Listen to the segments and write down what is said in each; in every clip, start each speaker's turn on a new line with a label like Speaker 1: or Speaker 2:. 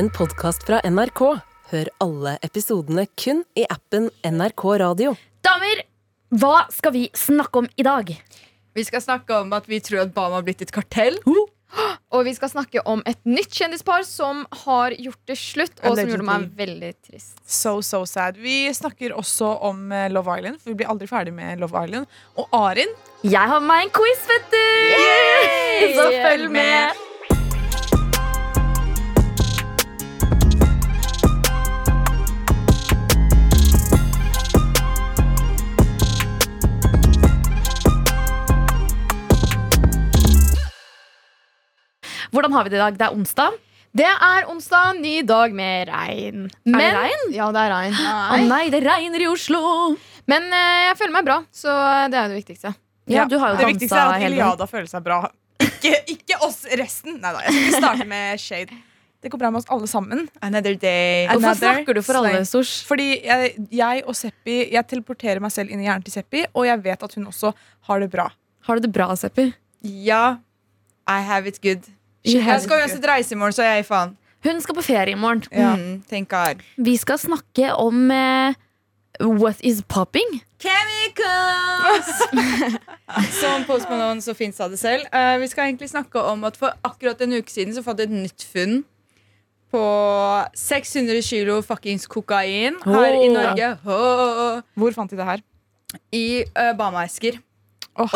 Speaker 1: en podkast fra NRK. Hør alle episodene kun i appen NRK Radio.
Speaker 2: Damer, hva skal vi snakke om i dag?
Speaker 3: Vi skal snakke om at vi tror at Bama har blitt et kartell.
Speaker 4: Og vi skal snakke om et nytt kjendispar som har gjort det slutt, og som gjorde meg veldig trist.
Speaker 5: So, so sad. Vi snakker også om eh, Love Island, for vi blir aldri ferdig med Love Island. Og Arin
Speaker 2: Jeg har med meg en quiz, vet du! Så følg med. Hvordan har vi det i dag? Det er onsdag.
Speaker 4: Det er onsdag, ny dag med regn.
Speaker 2: Er
Speaker 4: det
Speaker 2: regn?
Speaker 4: Ja, det er regn.
Speaker 2: Å nei, det regner i Oslo!
Speaker 4: Men eh, jeg føler meg bra, så det er jo det viktigste.
Speaker 2: Ja, du har jo
Speaker 5: Det viktigste er at. Iliada føler seg bra. Ikke, ikke oss resten. Nei da, jeg skal ikke starte med shade. Det går bra med oss alle sammen.
Speaker 3: Another day.
Speaker 5: Another
Speaker 2: Hvorfor snakker du for alle, Sosh?
Speaker 5: Fordi jeg, jeg og Seppi Jeg teleporterer meg selv inn i hjernen til Seppi, og jeg vet at hun også har det bra.
Speaker 2: Har du det bra, Seppi?
Speaker 3: Ja, I have it good. Jeg skal uansett reise i morgen, så jeg er faen.
Speaker 2: Hun skal på ferie i morgen.
Speaker 5: Ja.
Speaker 3: Mm,
Speaker 2: Vi skal snakke om eh, What is popping?
Speaker 3: Chemicals! Som Post Malone så fint sa det selv. Eh, vi skal egentlig snakke om at for akkurat en uke siden så fant jeg et nytt funn på 600 kilo fuckings kokain her i. Norge. Oh.
Speaker 5: Hvor fant de det her?
Speaker 3: I uh, Bama-esker.
Speaker 5: Å,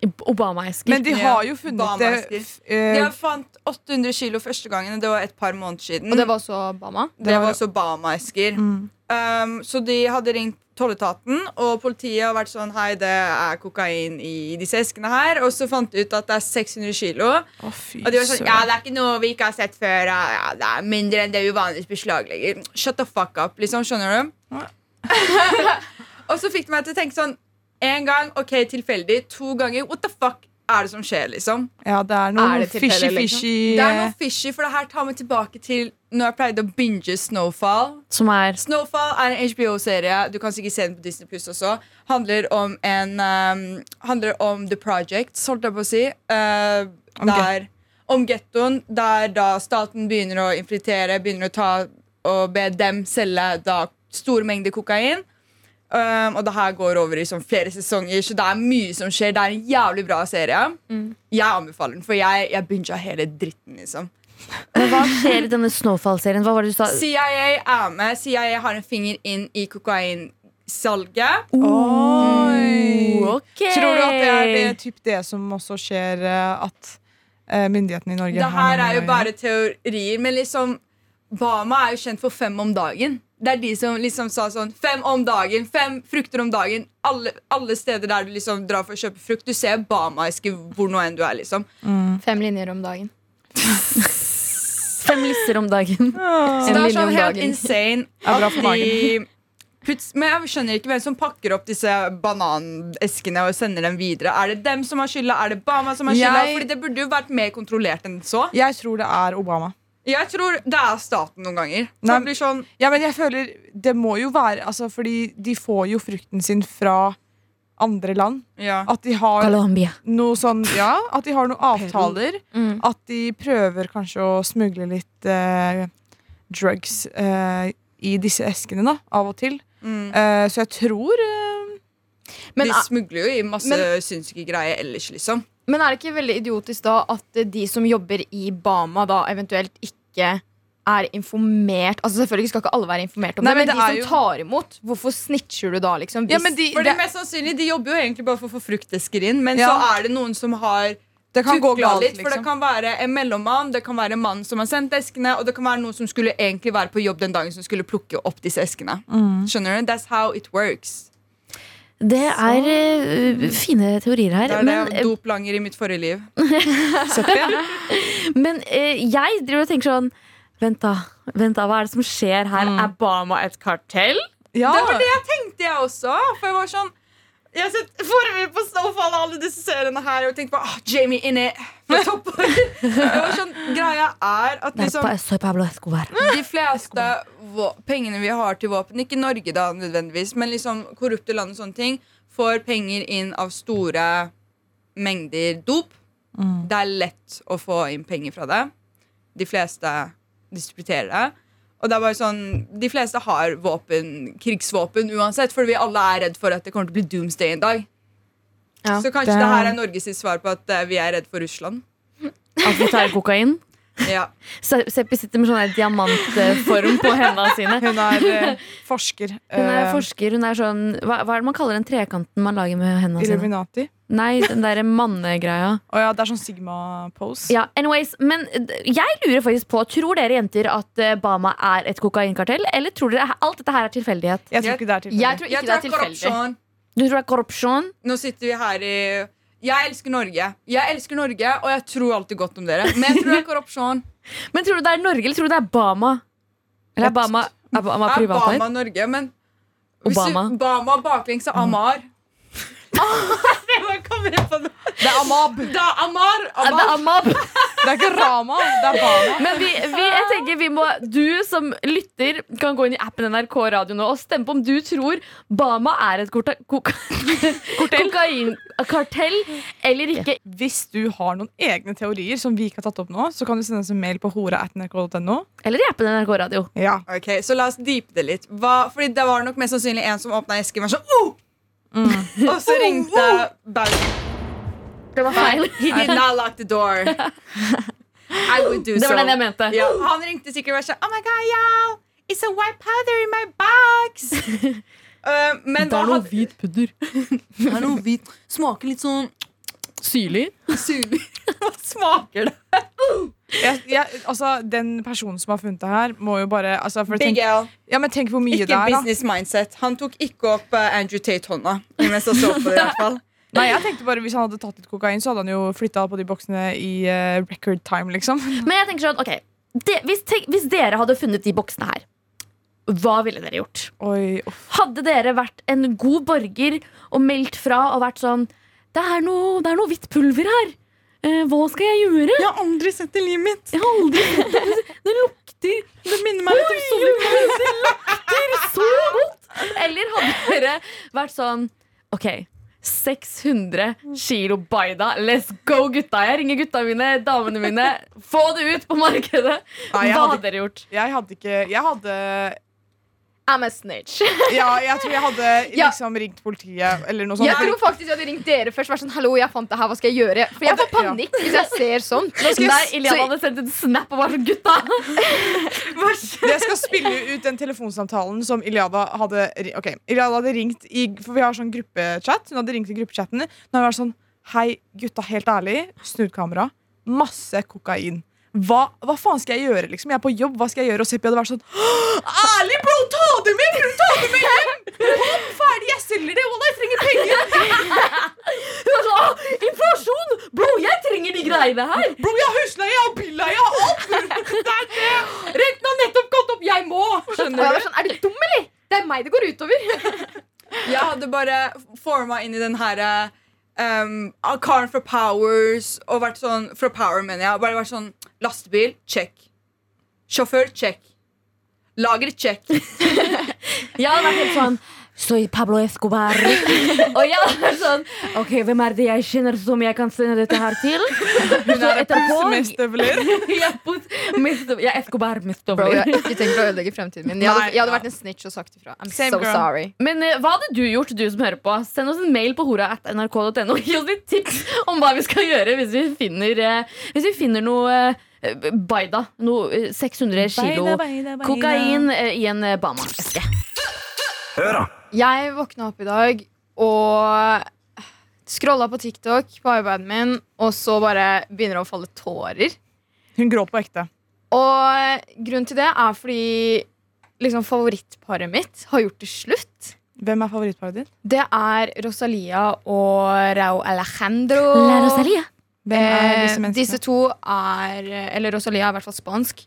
Speaker 2: Obama-esker.
Speaker 5: Men de har jo funnet det eh,
Speaker 3: De har fant 800 kilo første gangen, det var et par måneder siden.
Speaker 4: Og det var også Bama.
Speaker 3: Det var også Bama-esker.
Speaker 5: Mm.
Speaker 3: Um, så de hadde ringt tolletaten, og politiet har vært sånn Hei, det er kokain i disse eskene her. Og så fant de ut at det er 600 kilo.
Speaker 5: Å, fy
Speaker 3: Og de var sånn. Ja, det er ikke noe vi ikke har sett før. Ja, ja, det er mindre enn det vi vanligvis beslaglegger. Shut the fuck up, liksom. Skjønner du? og så fikk de meg til å tenke sånn En gang, ok, tilfeldig. To ganger, what the fuck er det som skjer, liksom?
Speaker 5: Ja, det er noe fishy-fishy liksom?
Speaker 3: Det er noe fishy, for det her tar meg tilbake til når jeg pleide å binge Snowfall.
Speaker 2: Som er
Speaker 3: Snowfall er en HBO-serie. Du kan sikkert se den på Disney Plus også. Handler om en um, Handler om The Project, holdt jeg på å si. Uh,
Speaker 5: Om
Speaker 3: der, om gettoen, der da staten begynner å infiltrere, begynner å ta og be dem selge da store mengder kokain. Um, og det her går over i sånn flere sesonger, så det er mye som skjer. Det er en jævlig bra serie. Jeg anbefaler den, for jeg, jeg binga hele dritten, liksom.
Speaker 2: Men hva skjer i denne Snowfall-serien? Hva var det du sa?
Speaker 3: CIA er med. CIA har en finger inn i kokainsalget.
Speaker 5: Oh,
Speaker 2: okay.
Speaker 5: Tror du at det er det, typ det som også skjer eh, at eh, myndighetene i Norge
Speaker 3: Det
Speaker 5: har
Speaker 3: her
Speaker 5: noe
Speaker 3: er jo
Speaker 5: å gjøre?
Speaker 3: bare teorier, men liksom Bama er jo kjent for fem om dagen. Det er de som liksom sa sånn Fem om dagen, fem frukter om dagen. Alle, alle steder der du liksom drar for å kjøpe frukt. Du ser Bama-eske hvor nå enn du er, liksom.
Speaker 4: Fem linjer om dagen.
Speaker 2: Fem lisser om dagen.
Speaker 3: Så det er sånn helt insane at de Puts, men jeg skjønner ikke hvem som pakker opp disse bananeskene og sender dem videre. Er det dem som har skylda? Er det Bama som har skylda?
Speaker 5: Jeg-
Speaker 3: Fordi det burde jo vært mer kontrollert enn så.
Speaker 5: Jeg tror det er Obama.
Speaker 3: Jeg tror det er staten noen ganger.
Speaker 5: Nei,
Speaker 3: det blir sånn
Speaker 5: Ja, men jeg føler Det må jo være altså, Fordi de får jo frukten sin fra andre land.
Speaker 3: ja.
Speaker 5: At de har
Speaker 2: Colombia.
Speaker 5: noe sånn Ja, at de har noen avtaler.
Speaker 2: Mm.
Speaker 5: At de prøver kanskje å smugle litt eh, drugs eh, i disse eskene, da, av og til.
Speaker 3: Mm.
Speaker 5: Eh, så jeg tror eh,
Speaker 4: Men,
Speaker 3: de
Speaker 4: er-
Speaker 3: smugler jo i masse
Speaker 4: men-
Speaker 3: sinnssyke greier ellers, liksom.
Speaker 4: men er det ikke veldig idiotisk da at de som jobber i Bama, da eventuelt ikke er informert Altså Selvfølgelig skal ikke alle være informert om
Speaker 5: Nei,
Speaker 4: det,
Speaker 5: men
Speaker 4: men,
Speaker 5: det
Speaker 4: de som tar imot, hvorfor snitcher du da, liksom?
Speaker 5: Ja, men de,
Speaker 3: for
Speaker 5: det,
Speaker 3: mest sannsynlig, De jobber jo egentlig bare for å få fruktesker inn, men
Speaker 5: Ja.
Speaker 3: så er det noen som har
Speaker 5: det kan gå galt,
Speaker 3: litt. For det
Speaker 5: liksom.
Speaker 3: kan være en mellommann, det kan være en mann som har sendt eskene, og det kan være noen som skulle egentlig være på jobb den dagen som skulle plukke opp disse eskene.
Speaker 5: Mm.
Speaker 3: Skjønner du? That's how it works.
Speaker 2: Det er eh, fine teorier her.
Speaker 3: Det er
Speaker 2: Men,
Speaker 3: det dop doplanger i mitt forrige liv.
Speaker 5: Seppi, ja.
Speaker 2: men eh, jeg driver og tenker sånn Vent, da. Vent da, Hva er det som skjer her?
Speaker 5: Mm.
Speaker 2: Er Bama et kartell?
Speaker 5: ja.
Speaker 3: Det var det jeg tenkte, jeg også. For jeg var sånn Jeg har sett på Snowfall alle disse seriene her og tenkt på oh, Jamie inni på toppen. Sånn, Greia er at liksom de fleste pengene vi har til våpen, ikke Norge da nødvendigvis, men liksom korrupte land og sånne ting, får penger inn av store mengder dop. Det er lett å få inn penger fra det. De fleste distributere det. Og det er bare sånn, De fleste har våpen, krigsvåpen uansett, for vi alle er redd for at det kommer til å bli doomsday en dag.
Speaker 4: Ja.
Speaker 3: Så kanskje
Speaker 5: Det-
Speaker 3: det her er Norges svar på at eh, vi er redd for Russland.
Speaker 2: At vi tar kokain.
Speaker 3: Ja.
Speaker 2: Seppi sitter med sånn diamantform på hendene sine.
Speaker 5: Hun er eh, forsker.
Speaker 2: Hun er
Speaker 5: eh,
Speaker 2: forsker. Hun er sånn Hva, hva er det man kaller den trekanten man lager med hendene sine?
Speaker 5: Illuminati.
Speaker 2: Nei, den derre mannegreia.
Speaker 5: Oh ja, det er sånn Sigma-pose.
Speaker 2: Ja, anyways, men jeg lurer faktisk på Tror dere jenter at eh, Bama er et kokainkartell, eller tror dere alt dette her er tilfeldighet?
Speaker 5: Jeg tror ikke det er tilfeldig.
Speaker 4: Jeg tror ikke
Speaker 3: Jeg
Speaker 4: det er tilfeldig.
Speaker 3: korrupsjon.
Speaker 2: Du tror det er korrupsjon?
Speaker 3: Nå sitter vi her i Jeg elsker Norge. Jeg elsker Norge, og jeg tror alltid godt om dere. Men jeg tror det er korrupsjon.
Speaker 2: Men tror du det er Norge, eller tror du det er Bama? Eller er Bama, er Bama
Speaker 3: Er
Speaker 2: privateid?
Speaker 3: Obama Norge, men hvis
Speaker 2: Obama.
Speaker 3: du- Bama baklengs og Amar. det
Speaker 5: er Amab.
Speaker 3: Det er Amar.
Speaker 2: Amab. det
Speaker 3: er
Speaker 2: Amab?
Speaker 5: Det er ikke Rama, det er Bama.
Speaker 2: Men vi, vi, jeg tenker vi må Du som lytter kan gå inn i appen NRK Radio nå og stemme på om du tror Bama er et korta- koka- kokainkartell eller ikke.
Speaker 5: Hvis du har noen egne teorier som vi ikke har tatt opp nå, så kan du sende oss en mail på hora.nrk.no.
Speaker 2: Eller i appen NRK Radio.
Speaker 5: Ja.
Speaker 3: Ok, Så la oss deepe det litt. Hva, fordi Det var nok mest sannsynlig en som åpna esken og var sånn oh! Og så ringte Bauer.
Speaker 2: Det var feil.
Speaker 3: He did not lock the door. I would do
Speaker 2: Det var
Speaker 3: so.
Speaker 2: den jeg mente.
Speaker 3: Ja, han ringte sikkert og sa sånn Oh my god, yo, it's a white powder in my box. Uh, men hva hadde
Speaker 2: hvit pudder.
Speaker 3: Det er noe hvit. Smaker litt sånn
Speaker 2: Syrlig.
Speaker 3: Syrlig. Hva smaker det?
Speaker 5: Jeg, jeg, altså, den personen som har funnet det her, må jo bare altså, for tenk, ja, men tenk hvor mye
Speaker 3: Ikke
Speaker 5: det er, Ikke
Speaker 3: business mindset. Han tok ikke opp uh, Andrew Tate-hånda. Mens han så på det i hvert fall
Speaker 5: Nei, jeg tenkte bare Hvis han hadde tatt litt kokain, så hadde han jo flytta på de boksene i uh, record time, liksom.
Speaker 2: Men jeg tenker sånn, ok det, hvis, tenk, hvis dere hadde funnet de boksene her, hva ville dere gjort?
Speaker 5: Oi.
Speaker 2: Hadde dere vært en god borger og meldt fra og vært sånn Det er noe, det er noe hvitt pulver her. Eh, hva skal jeg gjøre?
Speaker 3: Jeg har aldri sett det i livet mitt.
Speaker 2: Jeg har aldri sett det. Det lukter
Speaker 3: Det minner meg litt om sommerkveld.
Speaker 2: Det lukter så godt! Eller hadde dere vært sånn OK. 600 kilo Baida. Let's go, gutta! Jeg ringer gutta mine, damene mine. Få det ut på markedet!
Speaker 5: Nei,
Speaker 2: Hva
Speaker 5: hadde
Speaker 2: dere gjort?
Speaker 5: Jeg hadde ikke Jeg hadde
Speaker 4: I'm a snitch.
Speaker 5: Ja, jeg tror jeg hadde
Speaker 4: Ja.
Speaker 5: liksom ringt politiet eller noe sånt.
Speaker 4: Jeg tror faktisk jeg hadde ringt dere først. Vært sånn, Hallo, jeg fant det her, hva skal jeg gjøre? For jeg får
Speaker 5: Ja.
Speaker 4: panikk hvis jeg ser sånt.
Speaker 5: skal
Speaker 2: Ilian
Speaker 4: så-
Speaker 2: hadde sendt en snap og var sånn Gutta!
Speaker 5: Jeg skal spille ut den telefonsamtalen som Iliada hadde Ok, Iliada hadde ringt i For vi har sånn gruppechat. Hun hadde ringt i gruppechatten. Nå har hun vært sånn Hei, gutta, helt ærlig. Snudd kamera. Masse kokain. Hva, hva faen skal jeg gjøre? liksom? Jeg er på jobb, hva skal jeg gjøre? Og Seppi hadde vært sånn Ærlig, bro! Ta det med! Ta det med hjem? Kom, ferdig, jeg selger det! Walla, jeg trenger penger!
Speaker 2: Hun var sånn, «Åh, Inflasjon! Bro, jeg trenger de greiene her!
Speaker 5: Bro, jeg har husleie, jeg har billeie, jeg har alt! Det er det! Renten har nettopp gått opp, jeg må! Skjønner du?
Speaker 4: sånn, Er du dum, eller? Det er meg det går utover.
Speaker 3: Jeg hadde bare forma inn i den her um, Karen fra Powers og vært sånn Fra Power, mener jeg. Bare vært sånn Lastebil, check. Sjåfør, check. Lager, check.
Speaker 2: Jeg hadde vært helt sånn Soy Pablo Escobar. og jeg hadde vært sånn Ok, hvem er det jeg kjenner som jeg kan sende dette her til?
Speaker 5: Hun er et pose med støvler.
Speaker 2: jeg er er Escobar-mestøvler.
Speaker 4: Bro, jeg har ikke tenkt å ødelegge fremtiden min. Jeg hadde, jeg hadde vært en snitch og sagt ifra. I'm
Speaker 5: Same
Speaker 4: so
Speaker 5: girl.
Speaker 4: sorry.
Speaker 2: Men uh, hva hadde du gjort, du som hører på? Send oss en mail på hora.nrk.no. Gi oss litt tips om hva vi skal gjøre hvis vi finner, uh, hvis vi finner noe eh, Baida. Noe eh, 600 kilo kokain eh, i en eh, Bama-eske.
Speaker 4: Jeg våkna opp i dag og scrolla på TikTok på iPaden min, og så bare begynner det å falle tårer.
Speaker 5: Hun gråt på ekte.
Speaker 4: Og grunnen til det er fordi liksom favorittparet mitt har gjort det slutt.
Speaker 5: Hvem er favorittparet ditt?
Speaker 4: Det er Rosalia og Rao Alejandro.
Speaker 2: La Rosalia.
Speaker 5: Hvem er
Speaker 4: Eh,
Speaker 5: disse menneskene?
Speaker 4: disse to er Eller Rosalia er i hvert fall spansk.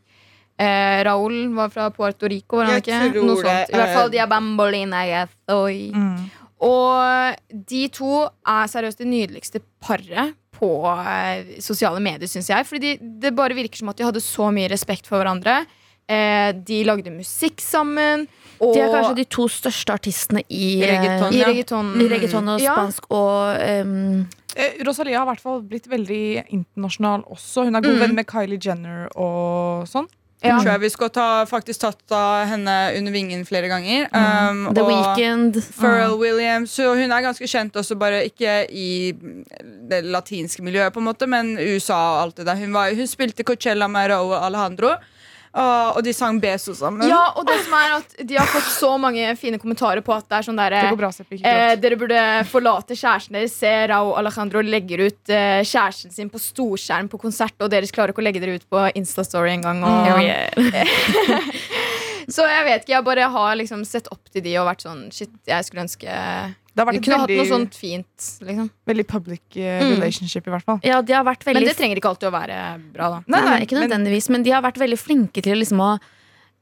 Speaker 4: Eh, Raúl var fra Puerto Rico, var han
Speaker 3: Jeg
Speaker 4: ikke? Noe sånt. I hvert fall de er bambolina.
Speaker 5: Mm.
Speaker 4: Og de to er seriøst det nydeligste paret på eh, sosiale medier, syns jeg. Fordi de, det bare virker som at de hadde så mye respekt for hverandre. Eh, de lagde musikk sammen. Og
Speaker 2: De er kanskje de to største artistene i
Speaker 3: I reggaeton,
Speaker 4: i
Speaker 3: ja.
Speaker 2: I reggaeton og
Speaker 4: Ja.
Speaker 2: spansk og ehm,
Speaker 5: Eh, Rosalia har i hvert fall blitt veldig internasjonal også. Hun er god
Speaker 4: Mm.
Speaker 5: venn med Kylie Jenner og sånn.
Speaker 4: Ja.
Speaker 3: Tror jeg vi skal ta, faktisk tatt av henne under vingen flere ganger. Um,
Speaker 2: The
Speaker 3: og
Speaker 2: Weekend.
Speaker 3: Pharrell Williams. Så hun er ganske kjent også, bare ikke i det latinske miljøet, på en måte, men USA og alt det der. Hun, var, hun spilte Coachella med Raúl Alejandro, og, og de sang Beso sammen.
Speaker 4: Ja, og det som er at De har fått så mange fine kommentarer på at det er sånn der,
Speaker 5: Det går bra, Seppi. Ikke
Speaker 4: Eh, dere burde forlate kjæresten deres. Se Rao Alejandro legger ut eh, kjæresten sin på storskjerm på konsert, og dere klarer ikke å legge dere ut på Instastory engang. Og, så jeg vet ikke, jeg bare har liksom sett opp til de og vært sånn Shit, jeg skulle ønske
Speaker 5: Det har vært
Speaker 4: kunne veldig, hatt noe sånt fint. Liksom.
Speaker 5: veldig public eh,
Speaker 4: Mm.
Speaker 5: relationship, i hvert fall.
Speaker 2: Ja, de har vært veldig
Speaker 4: Men det trenger ikke alltid å være bra, da.
Speaker 2: Nei, nei, ikke nødvendigvis, men de har vært veldig flinke til liksom å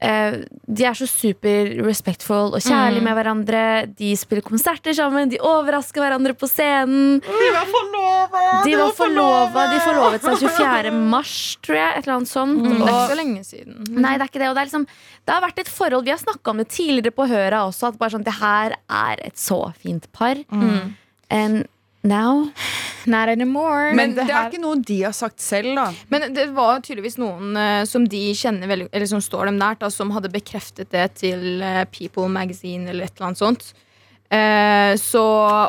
Speaker 2: De er så super respectful og kjærlige
Speaker 4: Mm.
Speaker 2: med hverandre. De spiller konserter sammen, de overrasker hverandre på scenen.
Speaker 5: De var forlova!
Speaker 2: De var forlova, de forlovet seg 24. mars, tror jeg. Et eller annet sånt.
Speaker 4: Mm, det er ikke så lenge siden.
Speaker 2: nei, det er ikke det. Og det, er liksom, det har vært et forhold Vi har snakka om det tidligere på Høra også, at bare sånn, det her er et så fint par.
Speaker 4: Mm.
Speaker 2: And now
Speaker 4: Not anymore.
Speaker 3: Men
Speaker 5: det
Speaker 3: det
Speaker 5: her-
Speaker 3: er ikke noe de har sagt selv, da.
Speaker 4: Men det var tydeligvis noen uh, som de kjenner veldig, Eller som står dem nært, da, som hadde bekreftet det til uh, People Magazine eller et eller annet sånt. Eh, så,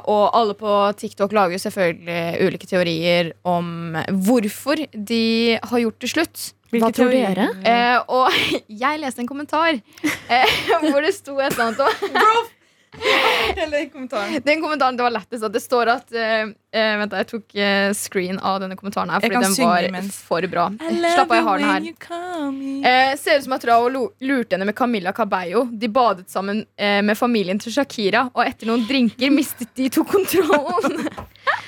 Speaker 4: og alle på TikTok lager jo selvfølgelig ulike teorier om hvorfor de har gjort det slutt.
Speaker 5: Hvilke
Speaker 2: Hva tror
Speaker 5: teorier?
Speaker 2: dere?
Speaker 4: Eh, og jeg leste en kommentar eh, hvor det sto et eller annet om
Speaker 3: Eller kommentaren.
Speaker 4: Den kommentaren det var lettest det står at eh, Vent, jeg tok uh, screen av denne kommentaren her, fordi den var
Speaker 5: imens.
Speaker 4: for bra. Slapp av, jeg har den her. Uh, ser ut som at Rao lurte henne med Camilla Cabello. De badet sammen med familien til Shakira, og etter noen drinker mistet de to kontrollen.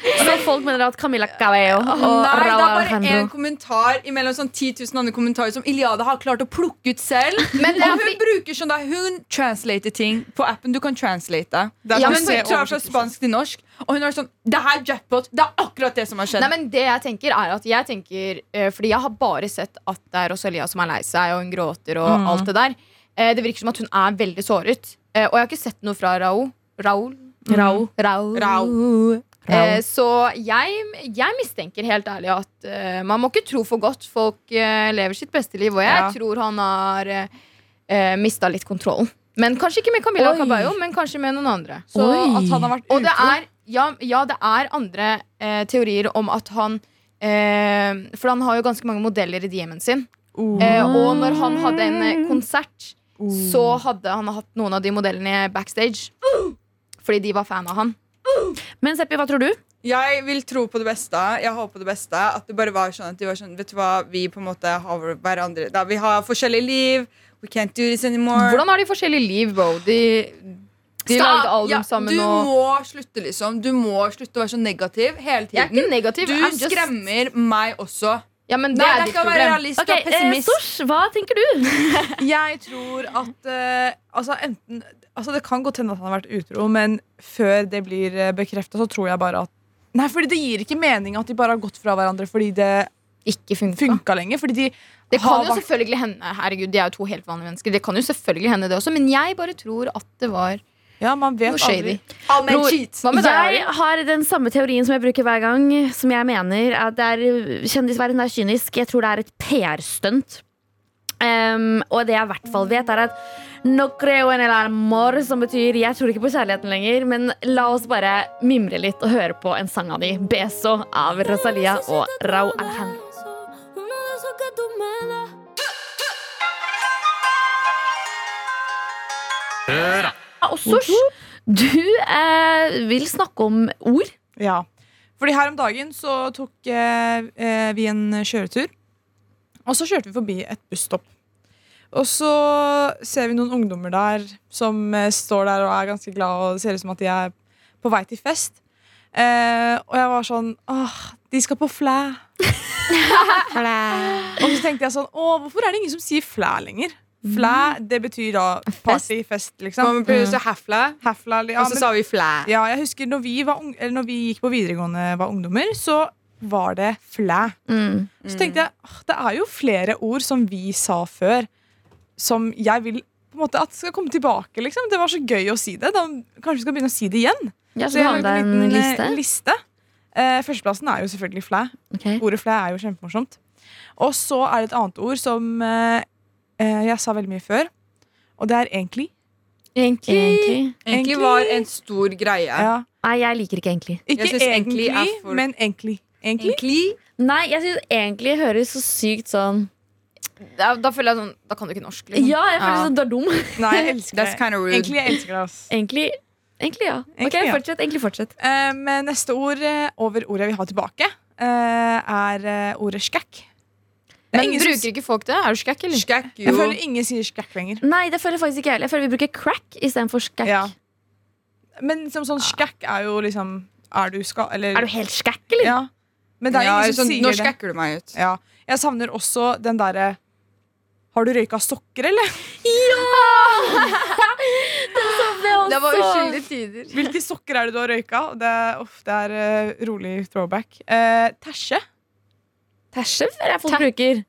Speaker 2: Så folk mener at Camilla Cabello og
Speaker 3: Nei, det er bare
Speaker 2: én
Speaker 3: en kommentar imellom sånn 10 000 andre kommentarer som Iliada har klart å plukke ut selv.
Speaker 4: Men det er
Speaker 3: og hun bruker sånn da, Hun translater ting på appen. Du kan translate.
Speaker 5: Det er
Speaker 4: Ja,
Speaker 5: sånn
Speaker 3: Hun
Speaker 5: se
Speaker 3: tar fra spansk til norsk, og hun er sånn Det her er jackpot. Det er akkurat det som har skjedd.
Speaker 4: Nei, men det jeg tenker er at jeg tenker eh, Fordi jeg har bare sett at det er Rosalia som er lei seg, og hun gråter og
Speaker 5: Mm.
Speaker 4: alt det der. Eh, det virker som at hun er veldig såret. Eh, og jeg har ikke sett noe fra Rao. Raul.
Speaker 2: Raúl.
Speaker 4: Raul.
Speaker 3: Rao.
Speaker 4: Eh, så jeg, jeg mistenker helt ærlig at eh, man må ikke tro for godt. Folk eh, lever sitt beste liv, og jeg
Speaker 5: Ja.
Speaker 4: tror han har uh, mista litt kontrollen. Men Kanskje ikke med Camilla
Speaker 2: Oi.
Speaker 4: Caballo, men kanskje med noen andre.
Speaker 5: Så
Speaker 2: Oi.
Speaker 5: at han har vært utro
Speaker 4: ja, ja, det er andre eh, teorier om at han eh, For han har jo ganske mange modeller i DM-en sin.
Speaker 5: Uh.
Speaker 4: Eh, og når han hadde en konsert,
Speaker 5: uh.
Speaker 4: så hadde han hatt noen av de modellene backstage. Fordi de var fan av han.
Speaker 2: Men Seppi, hva tror du?
Speaker 3: Jeg vil tro på det beste. Jeg håper på det beste At det bare var sånn at de var sånn Vet du hva, vi på en måte har hverandre da, Vi har forskjellige liv. We can't do this anymore.
Speaker 4: Hvordan har de forskjellige liv, bro? De, de lagde album
Speaker 3: ja,
Speaker 4: sammen
Speaker 3: Du
Speaker 4: og
Speaker 3: må slutte, liksom. Du må slutte å være så negativ hele
Speaker 4: Jeg er ikke negativ.
Speaker 3: Du
Speaker 4: just-
Speaker 3: skremmer meg også.
Speaker 4: Ja, men det
Speaker 3: Nei,
Speaker 4: er ditt
Speaker 3: ikke være
Speaker 4: problem.
Speaker 3: realist
Speaker 2: okay,
Speaker 3: og
Speaker 2: eh,
Speaker 3: pessimist.
Speaker 2: Sosh, hva tenker du?
Speaker 5: Jeg tror at uh, altså, enten, altså, Det kan godt hende at han har vært utro, men før det blir uh, bekrefta, så tror jeg bare at Nei, fordi Det gir ikke mening at de bare har gått fra hverandre fordi det
Speaker 4: Ikke funka.
Speaker 5: funka lenger. Fordi de
Speaker 4: Det kan jo
Speaker 5: vært-
Speaker 4: selvfølgelig hende Herregud, de er jo to helt vanlige mennesker. Det kan jo selvfølgelig hende det også Men jeg bare tror at det var
Speaker 5: Ja, man vet
Speaker 4: noe shady.
Speaker 5: aldri.
Speaker 2: Bror.
Speaker 4: Hva med deg?
Speaker 2: Jeg har den samme teorien som jeg bruker hver gang. Som jeg mener at det er Kjendisverden er kynisk. Jeg tror det er et PR-stunt. Um, og det jeg i hvert fall vet, er at no creo en el amor, som betyr jeg tror ikke på kjærligheten lenger. Men la oss bare mimre litt og høre på en sang av de. 'Beso' av Rosalia og Rau
Speaker 6: das.
Speaker 2: Og Sosh, du eh, vil snakke om ord.
Speaker 5: Ja. Fordi her om dagen så tok eh, eh, vi en kjøretur. Og så kjørte vi forbi et busstopp. Og så ser vi noen ungdommer der som eh, står der og er ganske glad og ser ut som at de er på vei til fest. Eh, og jeg var sånn Åh, de skal på flæ. flæ. og så tenkte jeg sånn Å, hvorfor er det ingen som sier flæ lenger? Flæ, det betyr da party, fest, liksom.
Speaker 3: Man prøver å si hafla,
Speaker 5: ja,
Speaker 3: og så
Speaker 5: men-
Speaker 3: sa vi flæ.
Speaker 5: ja, jeg husker når vi, var ung, eller når vi gikk på videregående var ungdommer, så var det flæ.
Speaker 2: Mm.
Speaker 5: Så tenkte jeg «Åh, det er jo flere ord som vi sa før, som jeg vil på en måte at skal komme tilbake. liksom Det var så gøy å si det. Da, kanskje vi skal begynne å si det igjen.
Speaker 2: Ja,
Speaker 5: Så
Speaker 2: så
Speaker 5: jeg
Speaker 2: har
Speaker 5: lagde en
Speaker 2: en
Speaker 5: liten
Speaker 2: liste.
Speaker 5: eh, liste. Eh, førsteplassen er jo selvfølgelig flæ.
Speaker 2: Okay.
Speaker 5: Ordet flæ er jo kjempemorsomt. Og så er det et annet ord som eh, eh, jeg sa veldig mye før. Og det er egentlig.
Speaker 4: Egentlig.
Speaker 2: Egentlig.
Speaker 3: Egentlig var en stor greie.
Speaker 5: Ja.
Speaker 2: Nei, jeg liker ikke egentlig.
Speaker 5: Ikke
Speaker 3: egentlig
Speaker 5: egentlig,
Speaker 3: for-
Speaker 5: men. Egentlig? Egentlig
Speaker 2: Nei, jeg syns egentlig høres så sykt sånn
Speaker 4: Da, da føler jeg sånn Da kan du ikke norsk. Liksom.
Speaker 2: Ja, jeg føler
Speaker 4: Ja.
Speaker 2: sånn du er dum.
Speaker 5: Nei, jeg elsker det. Egentlig jeg elsker det.
Speaker 2: Egentlig, egentlig ja. Ok,
Speaker 5: ja.
Speaker 2: fortsett. Egentlig fortsett.
Speaker 5: Uh, men neste ord eh, over ordet vi har tilbake, uh, er eh, ordet skækk.
Speaker 4: Men
Speaker 5: som
Speaker 4: bruker ikke folk det? Er du skækk, eller?
Speaker 3: Skækk,
Speaker 5: Jeg føler ingen sier skækk lenger.
Speaker 2: Nei, det føler jeg faktisk ikke heller. Jeg føler vi bruker crack istedenfor skækk.
Speaker 5: Ja. Men som sånn skækk er jo liksom Er du ska... Eller
Speaker 2: Er du helt skækk, eller?
Speaker 5: Ja. Men det er
Speaker 3: Ja,
Speaker 5: ingen som
Speaker 3: sånn,
Speaker 5: sier
Speaker 3: nå
Speaker 5: det.
Speaker 3: skækker du meg ut.
Speaker 5: Ja. Jeg savner også den derre Har du røyka sokker, eller? Ja!
Speaker 4: Det var uskyldige tider.
Speaker 5: Hvilke sokker er det du har røyka? Det, er- uff, det er uh, rolig throwback. Uh, Tæsje?
Speaker 2: Tæsje er folk
Speaker 4: Tæ-
Speaker 2: bruker.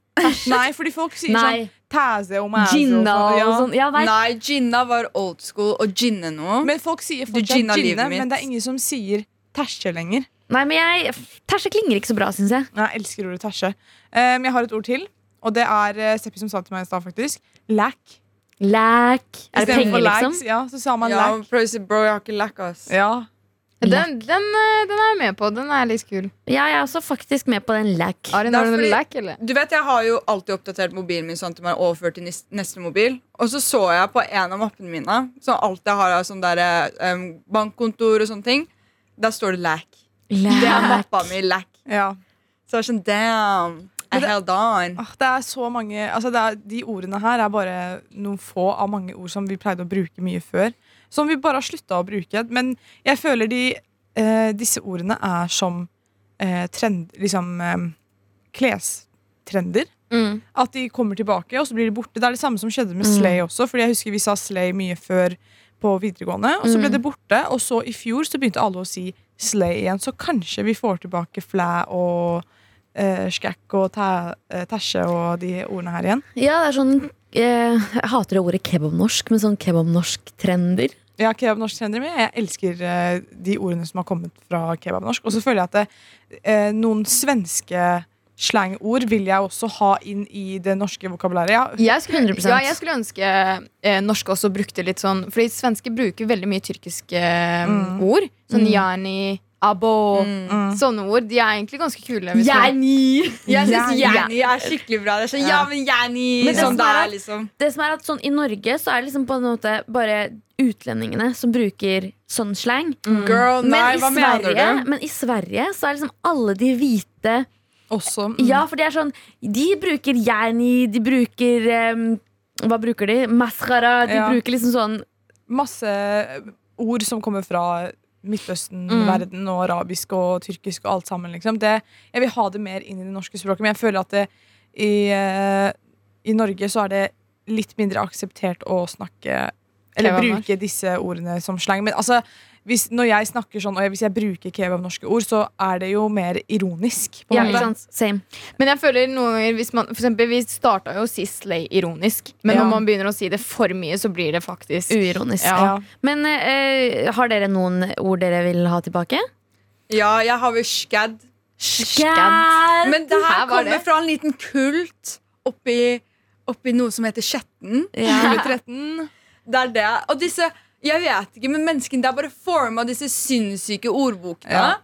Speaker 5: Nei, fordi folk sier
Speaker 2: Nei.
Speaker 5: sånn tæse og mæse og
Speaker 2: Ginna
Speaker 5: sånn.
Speaker 2: og sånn. Ja, nei.
Speaker 3: Nei, ginna var old school, og ginne nå
Speaker 5: Men folk sier fortsatt
Speaker 3: ginna
Speaker 5: ginne, men det er ingen som sier tæsje lenger.
Speaker 2: nei, men jeg Tæsje klinger ikke så bra, syns jeg.
Speaker 5: Jeg elsker ordet tæsje. Men jeg har et ord til, og det er eh, Seppi som sa til meg i stad, faktisk. Lack.
Speaker 2: Læk. Er det penger, liksom?
Speaker 5: Ja, så sa man
Speaker 3: Ja,
Speaker 5: lack.
Speaker 3: prøv å si, bro, jeg har ikke lack, ass.
Speaker 5: Ja.
Speaker 4: Den, den, eh, den er jeg med på. Den er litt kul.
Speaker 2: Ja, jeg er også faktisk med på den læk.
Speaker 4: Arin, har du
Speaker 3: noen
Speaker 4: noe lack, eller?
Speaker 3: Du vet, Jeg har jo alltid oppdatert mobilen min sånn at den er overført til neste mobil. Og så så jeg på en av mappene mine, som alltid har av sånn der, um, bankkontor og sånne ting. Der står det lack. Det er mappa mi lack.
Speaker 5: ja.
Speaker 3: Så jeg er sånn, damn. I
Speaker 5: det-
Speaker 3: held on.
Speaker 5: Det er så mange altså det er, De ordene her er bare noen få av mange ord som vi pleide å bruke mye før. Som vi bare har slutta å bruke. Men jeg føler de, eh, disse ordene er som eh, trend, liksom, eh, klestrender.
Speaker 2: Mm.
Speaker 5: At de kommer tilbake, og så blir de borte. Det er det samme som skjedde med
Speaker 2: Mm.
Speaker 5: Slay også. Fordi jeg husker vi sa Slay mye før på videregående, og så ble
Speaker 2: Mm.
Speaker 5: det borte. Og så i fjor så begynte alle å si Slay igjen, så kanskje vi får tilbake flæ og uh, skækk og eh, tæsje og de ordene her igjen.
Speaker 2: Ja, det er sånn eh, Jeg hater det ordet kebabnorsk, men sånn kebabnorsk-trender.
Speaker 5: Ja, kebabnorsk trender, men jeg elsker eh, de ordene som har kommet fra kebabnorsk. Og så føler jeg at det, eh, noen svenske slangord vil jeg også ha inn i det norske vokabulæret. Ja,
Speaker 4: Jeg skulle,
Speaker 2: 100%.
Speaker 4: ja, jeg skulle ønske eh, norske også brukte litt sånn Fordi svenske bruker veldig mye tyrkiske eh,
Speaker 5: Mm.
Speaker 4: ord. Sånn
Speaker 2: Mm.
Speaker 4: jani, abo.
Speaker 3: Mm.
Speaker 5: mm.
Speaker 4: Sånne ord. De er egentlig ganske kule.
Speaker 2: Jenny!
Speaker 3: Jeg syns
Speaker 5: Ja,
Speaker 3: Jenny er skikkelig bra. Det er sånn, ja, men Jenny
Speaker 2: Men det
Speaker 3: Sånn
Speaker 2: som er
Speaker 3: liksom.
Speaker 2: Det som er at sånn I Norge så er det liksom på en måte bare utlendingene som bruker sånn slang.
Speaker 3: Girl, nei,
Speaker 2: Men, i
Speaker 3: hva mener
Speaker 2: Sverige,
Speaker 3: du?
Speaker 2: men i Sverige så er liksom alle de hvite
Speaker 5: også. mm.
Speaker 2: Ja, for de er sånn De bruker Jenny, de bruker um, Hva bruker de? Maskara. De
Speaker 5: Ja.
Speaker 2: bruker liksom sånn
Speaker 5: masse ord som kommer fra Midtøsten-verden og arabisk og tyrkisk og alt sammen. Liksom. Det, jeg vil ha det mer inn i det norske språket, men jeg føler at det, i, eh, i Norge så er det litt mindre akseptert å snakke Eller bruke disse ordene som slang. Men altså, hvis, når jeg snakker sånn, og jeg, hvis jeg bruker kebabnorske ord, så er det jo mer ironisk. På
Speaker 2: Ja, ikke sant? Same.
Speaker 4: Men jeg føler noen ganger hvis man, for eksempel, Vi starta jo å si slay ironisk, men
Speaker 5: Ja.
Speaker 4: når man begynner å si det for mye, så blir det faktisk
Speaker 2: Uironisk.
Speaker 4: Ja.
Speaker 5: Ja.
Speaker 2: Men eh, har dere noen ord dere vil ha tilbake?
Speaker 3: Ja, jeg har jo skadd.
Speaker 2: Skadd.
Speaker 3: Men det her
Speaker 4: Her
Speaker 3: kommer
Speaker 4: det.
Speaker 3: fra en liten kult oppi, oppi noe som heter Skjetten.
Speaker 2: Ja.
Speaker 5: 2013.
Speaker 3: Det er det. Og disse Jeg vet ikke, men menneskene der bare forma disse sinnssyke ordbokene.
Speaker 5: Ja.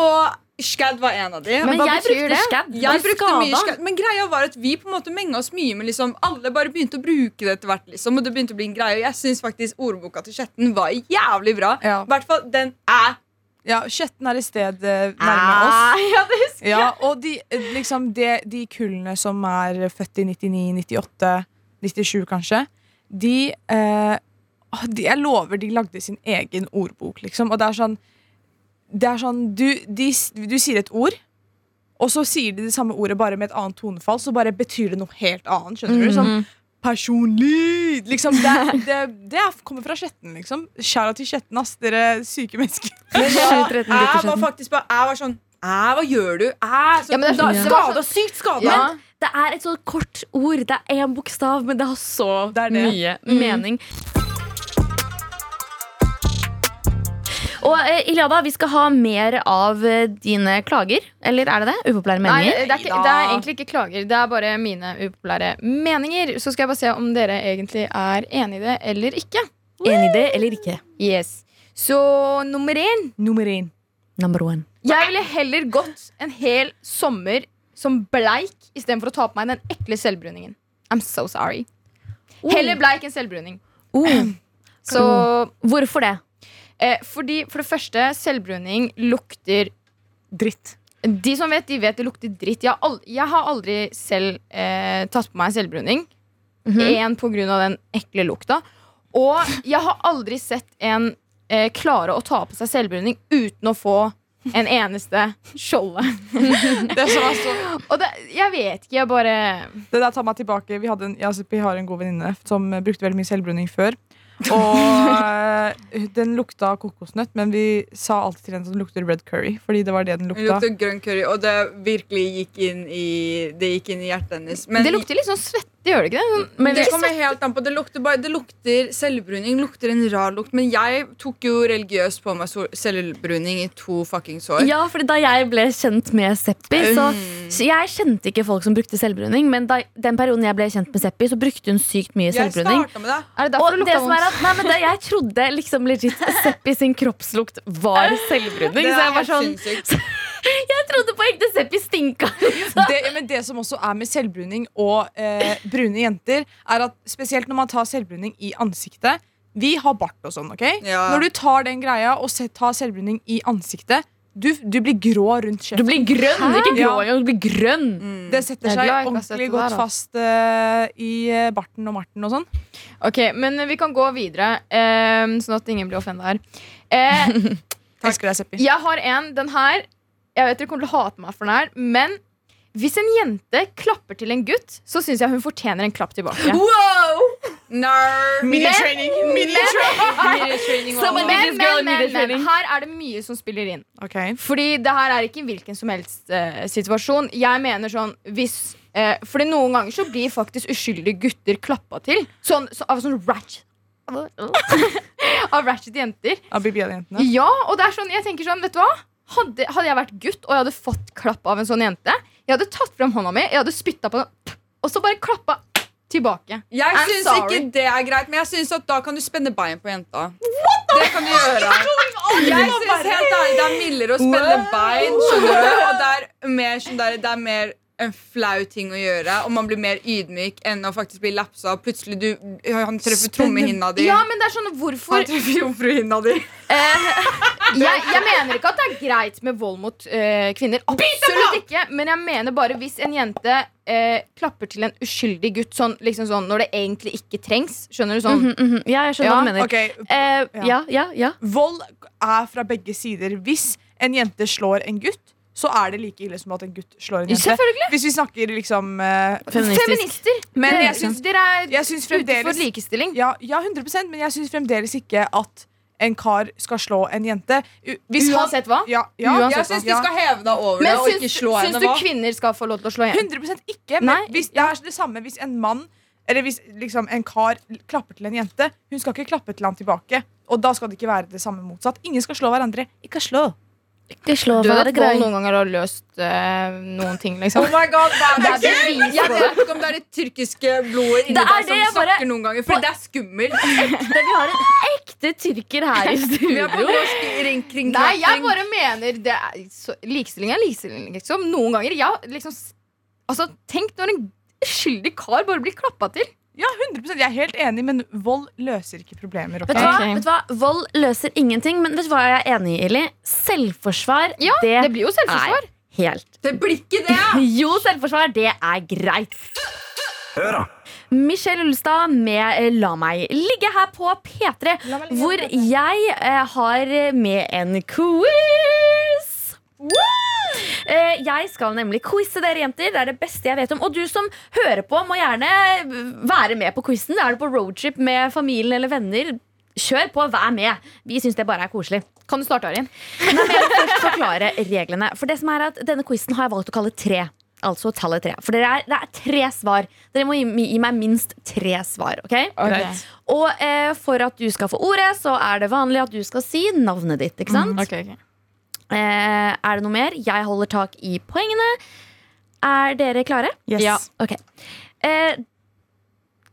Speaker 3: Og Skad var en av de.
Speaker 2: Men
Speaker 4: hva
Speaker 2: jeg
Speaker 4: betyr
Speaker 2: brukte
Speaker 4: det?
Speaker 2: skadd.
Speaker 3: Jeg brukte mye skad. Men greia var at vi på en måte menga oss mye med liksom, Alle bare begynte å bruke det etter hvert. Liksom, og det begynte å bli en greie Og jeg syns faktisk ordboka til Skjetten var jævlig bra.
Speaker 5: Ja.
Speaker 3: I hvert fall den er
Speaker 5: Ja, Skjetten er i sted eh, nærme oss.
Speaker 3: Ah, ja, det husker jeg.
Speaker 5: Ja, og de, eh, liksom de, de kullene som er født i 99, 98, 97 kanskje, de, eh, de Jeg lover de lagde sin egen ordbok, liksom. Og det er sånn, det er sånn du, de, du sier et ord, og så sier de det samme ordet bare med et annet tonefall, så bare betyr det noe helt annet. Skjønner du? Sånn personlig Liksom, det, det, det er- kommer fra Skjetten, liksom. Skjæra til Skjetten, ass. Dere syke mennesker.
Speaker 3: Ja, jeg var faktisk bare Jeg var sånn Æ, hva gjør du? Æ, så,
Speaker 4: Ja, men
Speaker 3: da, skada, sykt skada.
Speaker 4: Ja.
Speaker 2: Det er et sånn kort ord. Det er én bokstav, men det har så
Speaker 5: Det det.
Speaker 2: mye mening. Og eh, Iliada, vi skal ha mer av eh, dine klager. Eller er det det? Upopulære
Speaker 4: Nei,
Speaker 2: meninger?
Speaker 4: det er, ikke, det er egentlig ikke klager. Det er bare mine upopulære meninger. Så skal jeg bare se om dere egentlig er enig i det eller ikke.
Speaker 2: Enig i det eller ikke?
Speaker 4: Yes. Så nummer én
Speaker 5: Nummer én.
Speaker 2: Number one.
Speaker 4: Jeg ville heller gått en hel sommer som bleik istedenfor å ta på meg den ekle selvbruningen. I'm so sorry. Heller bleik enn selvbruning.
Speaker 2: Uh.
Speaker 4: Så
Speaker 2: Hvorfor det?
Speaker 4: Eh, fordi For det første, selvbruning lukter
Speaker 5: Dritt.
Speaker 4: De som vet, de vet det lukter dritt. Jeg har aldri, jeg har aldri selv eh, tatt på meg selvbruning. Én på grunn av den ekle lukta. Og jeg har aldri sett en eh, klare å ta på seg selvbruning uten å få en eneste skjolde.
Speaker 5: Det som er så
Speaker 4: Og det, jeg vet ikke, jeg bare
Speaker 5: Det der tar meg tilbake. Vi, en, altså, vi har en god venninne som brukte veldig mye selvbruning før. Og eh, den lukta kokosnøtt, men vi sa alltid til henne at den lukter red curry. Fordi det var det den
Speaker 3: lukta.
Speaker 5: lukta.
Speaker 3: lukter grønn curry, og det virkelig gikk inn i Det gikk inn i hjertet hennes. Men
Speaker 4: Det lukter litt sånn svette, gjør det ikke det? Sånn-
Speaker 3: men det kommer helt an på. Det lukter, bare, det lukter selvbruning. lukter en rar lukt. Men jeg tok jo religiøst på meg selvbruning i to fuckings år.
Speaker 2: Ja, for Da jeg ble kjent med Seppi så, så Jeg kjente ikke folk som brukte selvbruning, men da, den perioden jeg ble kjent med Seppi, så brukte hun sykt mye
Speaker 3: Jeg
Speaker 2: selvbruning.
Speaker 3: starta med det.
Speaker 4: Er det derfor
Speaker 2: Og
Speaker 4: det
Speaker 2: det som er at, nei, men det, Jeg trodde liksom legit Seppi sin kroppslukt var selvbruning.
Speaker 3: Det
Speaker 2: Så
Speaker 3: er
Speaker 2: jeg var sånn
Speaker 3: sinnssykt.
Speaker 2: Jeg trodde på ekte Seppi stinka.
Speaker 5: Det, men det som også er med selvbruning og eh, brune jenter, er at spesielt når man tar selvbruning i ansiktet Vi har bart og sånn, ok?
Speaker 3: Ja.
Speaker 5: Når du tar den greia og tar selvbruning i ansiktet, du, du blir grå rundt
Speaker 2: Du blir grønn, ikke grå
Speaker 5: Ja.
Speaker 2: Du blir grønn.
Speaker 3: Mm.
Speaker 5: Det setter
Speaker 4: er
Speaker 5: seg
Speaker 4: glad
Speaker 5: ordentlig godt
Speaker 4: der,
Speaker 5: fast uh, i eh, barten og marten og sånn.
Speaker 4: Ok, Men vi kan gå videre, eh, sånn at ingen blir offenda her. Uh,
Speaker 5: Elsker deg, Seppi.
Speaker 4: Jeg har en, den her Jeg vet dere kommer til å hate meg for den her Men hvis en jente klapper til en gutt Så synes jeg hun fortjener en klapp tilbake
Speaker 3: Wow!
Speaker 5: Media
Speaker 4: Men- men, men, men,
Speaker 2: needed
Speaker 4: men,
Speaker 2: training.
Speaker 4: her er det mye som spiller inn
Speaker 5: Okay.
Speaker 4: Fordi det her er ikke en hvilken som helst uh, situasjon Jeg mener sånn hvis uh, Fordi noen ganger så blir faktisk uskyldige gutter klappa til Sånn, så, av sånn ratchet Av ratchet jenter
Speaker 5: Av BB-jentene.
Speaker 4: Ja, og det er sånn, jeg tenker sånn, vet du hva? Hadde, hadde jeg vært gutt og jeg hadde fått klapp av en sånn jente, jeg hadde tatt frem hånda mi, jeg hadde spytta på den, og så bare klappa tilbake.
Speaker 3: Jeg
Speaker 4: I'm
Speaker 3: syns
Speaker 4: sorry.
Speaker 3: ikke det er greit, men jeg synes at da kan du spenne bein på jenta. Det kan du gjøre. Jeg synes helt ærlig Det er mildere å spenne bein, skjønner du? Og det er mer, det er mer en flau ting å gjøre, og man blir mer ydmyk enn å faktisk bli lapsa. Plutselig du, han treffer trommehinna di.
Speaker 4: Ja, men det er sånn, hvorfor
Speaker 3: Han treffer jomfruhinna di.
Speaker 4: jeg, jeg mener ikke at det er greit med vold mot eh, kvinner. Absolutt ikke. Men jeg mener bare hvis en jente eh, klapper til en uskyldig gutt sånn, liksom sånn, når det egentlig ikke trengs. Skjønner du sånn?
Speaker 2: Mhm, mhm. Ja, jeg skjønner
Speaker 4: Ja,
Speaker 2: hva du mener.
Speaker 5: Okay.
Speaker 2: Eh, ja, ja, ja.
Speaker 5: Vold er fra begge sider. Hvis en jente slår en gutt, så er det like ille som at en gutt slår en jente. Hvis vi snakker liksom eh,
Speaker 2: Feministisk.
Speaker 4: Feminister.
Speaker 5: Men jeg syns-
Speaker 4: dere er ute for likestilling.
Speaker 5: ja, ja, 100% men jeg syns fremdeles ikke at en kar skal slå en jente. U- Hvis
Speaker 4: Uansett hva?
Speaker 5: Ja, ja,
Speaker 4: Uansett
Speaker 3: Jeg syns du skal heve deg over
Speaker 4: Men
Speaker 3: det og
Speaker 4: syns,
Speaker 3: ikke slå
Speaker 4: syns
Speaker 3: henne.
Speaker 4: du kvinner skal få lov til å slå igjen?
Speaker 5: 100 ikke. Men
Speaker 4: Nei,
Speaker 5: hvis, det er det samme hvis en mann Eller hvis liksom, en kar klapper til en jente. Hun skal ikke klappe til han tilbake. Og da skal det ikke være det samme motsatt. Ingen skal slå hverandre. Ikke slå.
Speaker 2: Ikke slå
Speaker 4: Du vet at vold noen ganger har løst eh, noen ting, liksom?
Speaker 3: Oh my god, det er det?
Speaker 4: Er bevis
Speaker 3: Jeg vet ikke om det er det tyrkiske blodet inni deg som
Speaker 2: snakker bare-
Speaker 3: noen ganger, for det er skummelt.
Speaker 2: Det, vi har en ekte tyrker her i
Speaker 3: Vi på
Speaker 2: studio.
Speaker 4: Nei, jeg bare mener det er, så, Likestilling er likestilling, liksom. Noen ganger, ja, liksom Altså, Tenk når en skyldig kar bare blir klappa til.
Speaker 5: Ja, 100 Jeg er helt enig, men vold løser ikke problemer. ok?
Speaker 2: Vet du, hva?
Speaker 4: Okay.
Speaker 2: vet du hva? Vold løser ingenting, men vet du hva jeg er enig i, Eli? Selvforsvar,
Speaker 4: Ja,
Speaker 2: det,
Speaker 4: Det blir jo selvforsvar.
Speaker 2: er helt
Speaker 3: Det blir ikke det!
Speaker 2: Jo, selvforsvar, det er greit.
Speaker 7: Hør da.
Speaker 2: Michelle Ullestad med eh, La meg ligge her på P3, hvor jeg eh, har med en quiz. Eh, jeg skal nemlig quize dere jenter. Det er det beste jeg vet om. Og du som hører på, må gjerne være med på quizen. Er du på roadtrip med familien eller venner, kjør på, vær med. Vi syns det bare er koselig.
Speaker 4: Kan du starte, Arin?
Speaker 2: Nei, men jeg vil først forklare reglene. For det som er at Denne quizen har jeg valgt å kalle tre. Altså tallet tre. For dere er, det er tre svar. Dere må gi, gi meg minst tre svar. ok?
Speaker 5: Greit.
Speaker 2: Og eh, for at du skal få ordet, så er det vanlig at du skal si navnet ditt. ikke sant?
Speaker 4: Ok, ok.
Speaker 2: Eh, er det noe mer? Jeg holder tak i poengene. Er dere klare?
Speaker 5: Yes.
Speaker 2: Ja. Ok. Eh,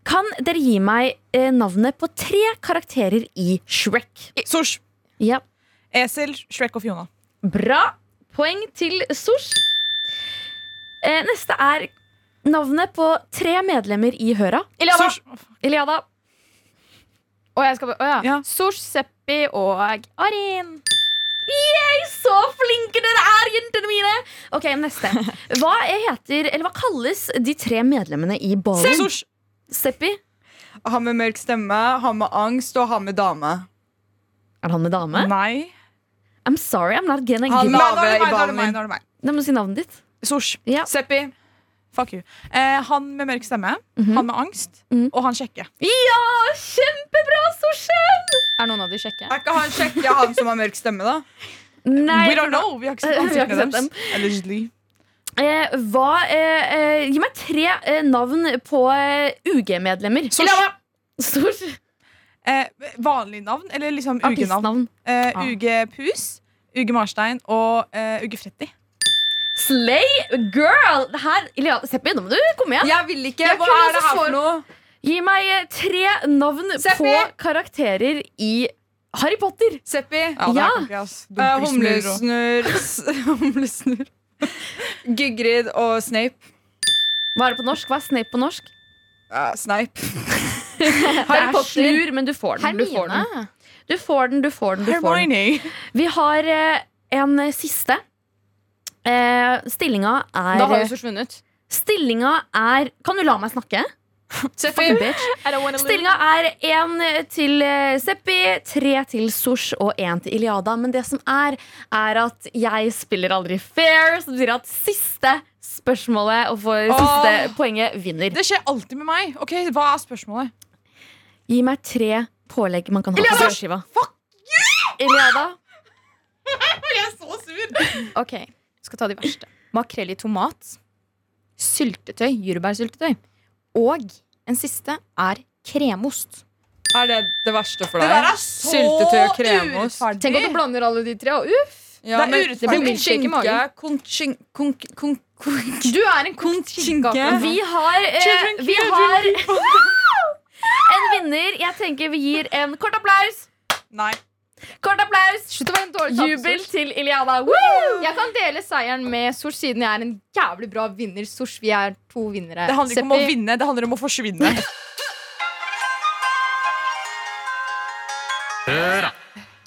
Speaker 2: kan dere gi meg eh, navnet på tre karakterer i Shrek?
Speaker 5: Sosh.
Speaker 2: Ja.
Speaker 5: Esel, Shrek og Fiona.
Speaker 2: Bra. Poeng til Sosh. Eh, neste er navnet på tre medlemmer i Høra.
Speaker 4: Iliada.
Speaker 5: Sosh.
Speaker 2: Iliada.
Speaker 4: Og jeg skal, å ja.
Speaker 5: Ja.
Speaker 4: Sosh, Seppi og Arin.
Speaker 2: Yay, så flinke dere er, jentene mine! Ok, neste. Hva heter, eller hva kalles de tre medlemmene i ballen?
Speaker 5: Sosh.
Speaker 2: Seppi?
Speaker 3: Han med mørk stemme, han med angst og han med dame.
Speaker 2: Er han med dame?
Speaker 5: Nei.
Speaker 2: I'm sorry, I'm not gonna
Speaker 3: Han
Speaker 2: give
Speaker 5: Nei,
Speaker 3: Lave
Speaker 5: nå
Speaker 3: i ballen min.
Speaker 2: Nei, må du si navnet ditt.
Speaker 5: Sosh.
Speaker 2: Ja.
Speaker 3: Seppi.
Speaker 5: Fuck you. Eh, han med mørk stemme,
Speaker 2: Mhm.
Speaker 5: han med angst,
Speaker 2: Mhm.
Speaker 5: og han kjekke.
Speaker 2: Ja, kjempebra, Sorsen!
Speaker 4: Er noen av de kjekke?
Speaker 3: Er ikke han kjekke han som har mørk stemme, da?
Speaker 2: Nei,
Speaker 5: We don't know. Vi har ikke sett ansiktene deres. Allegedly.
Speaker 2: Eh, hva, eh, eh, gi meg tre eh, navn på eh, UG-medlemmer. Sors.
Speaker 5: Eh, vanlig navn, eller liksom UG-navn. Eh,
Speaker 2: Ah.
Speaker 5: UG Pus, UG Marstein og eh, UG Fretti.
Speaker 2: Slay girl! Det her, Iliada, Seppi, nå må du komme igjen.
Speaker 3: Jeg vil ikke.
Speaker 2: Jeg
Speaker 3: Hva er det her for noe?
Speaker 2: Gi meg eh, tre navn
Speaker 3: Seppi.
Speaker 2: på karakterer i Harry Potter.
Speaker 3: Seppi.
Speaker 5: Ja, det
Speaker 2: Ja.
Speaker 3: Uh,
Speaker 5: og-
Speaker 3: humlesnurr Humlesnurr. Gygrid og Snape.
Speaker 2: Hva er det på norsk? Hva er Snape på norsk?
Speaker 3: Uh, Snipe.
Speaker 2: Harry det er slur, men du får den. Du får den, du får den, du får den, du får den.
Speaker 5: Hermione.
Speaker 2: Vi har uh, en eh, siste. Eh, stillinga er
Speaker 4: Da har jo forsvunnet. vunnet.
Speaker 2: Stillinga er Kan du la meg snakke? Stillinga er én til eh, Seppi, tre til Sosh og én til Iliada. Men det som er, er at jeg spiller aldri fair, som betyr at siste spørsmålet og for siste poenget vinner.
Speaker 5: Det skjer alltid med meg. Ok, Hva er spørsmålet?
Speaker 2: Gi meg tre pålegg man kan ha på brødskiva. Iliada.
Speaker 5: Jeg er så sur!
Speaker 4: Ok, skal ta de verste. Makrell i tomat. Syltetøy, jordbærsyltetøy. Og en siste er kremost.
Speaker 3: Er det det verste for
Speaker 5: Det
Speaker 3: deg?
Speaker 5: der er så
Speaker 3: Syltetøy og kremost.
Speaker 5: urettferdig.
Speaker 4: Tenk at du blander alle de tre. Og uff!
Speaker 3: Ja,
Speaker 5: Det er
Speaker 3: men
Speaker 5: urettferdig.
Speaker 4: Det blir milkshake i magen.
Speaker 3: Konk, konk.
Speaker 4: Du er en kokt
Speaker 3: skinke.
Speaker 4: skinke.
Speaker 2: Vi har, eh, vi har en vinner. Jeg tenker vi gir en kort applaus.
Speaker 5: Nei.
Speaker 2: Kort applaus.
Speaker 4: Slutt å være en dårlig taper,
Speaker 2: Jubel
Speaker 4: Sosh.
Speaker 2: til Iliada. Woo!
Speaker 4: Jeg kan dele seieren med Sosh, siden jeg er en jævlig bra vinner. Sosh, vi er to vinnere.
Speaker 5: Det handler ikke om å
Speaker 4: Seppi,
Speaker 5: vinne, det handler om å forsvinne.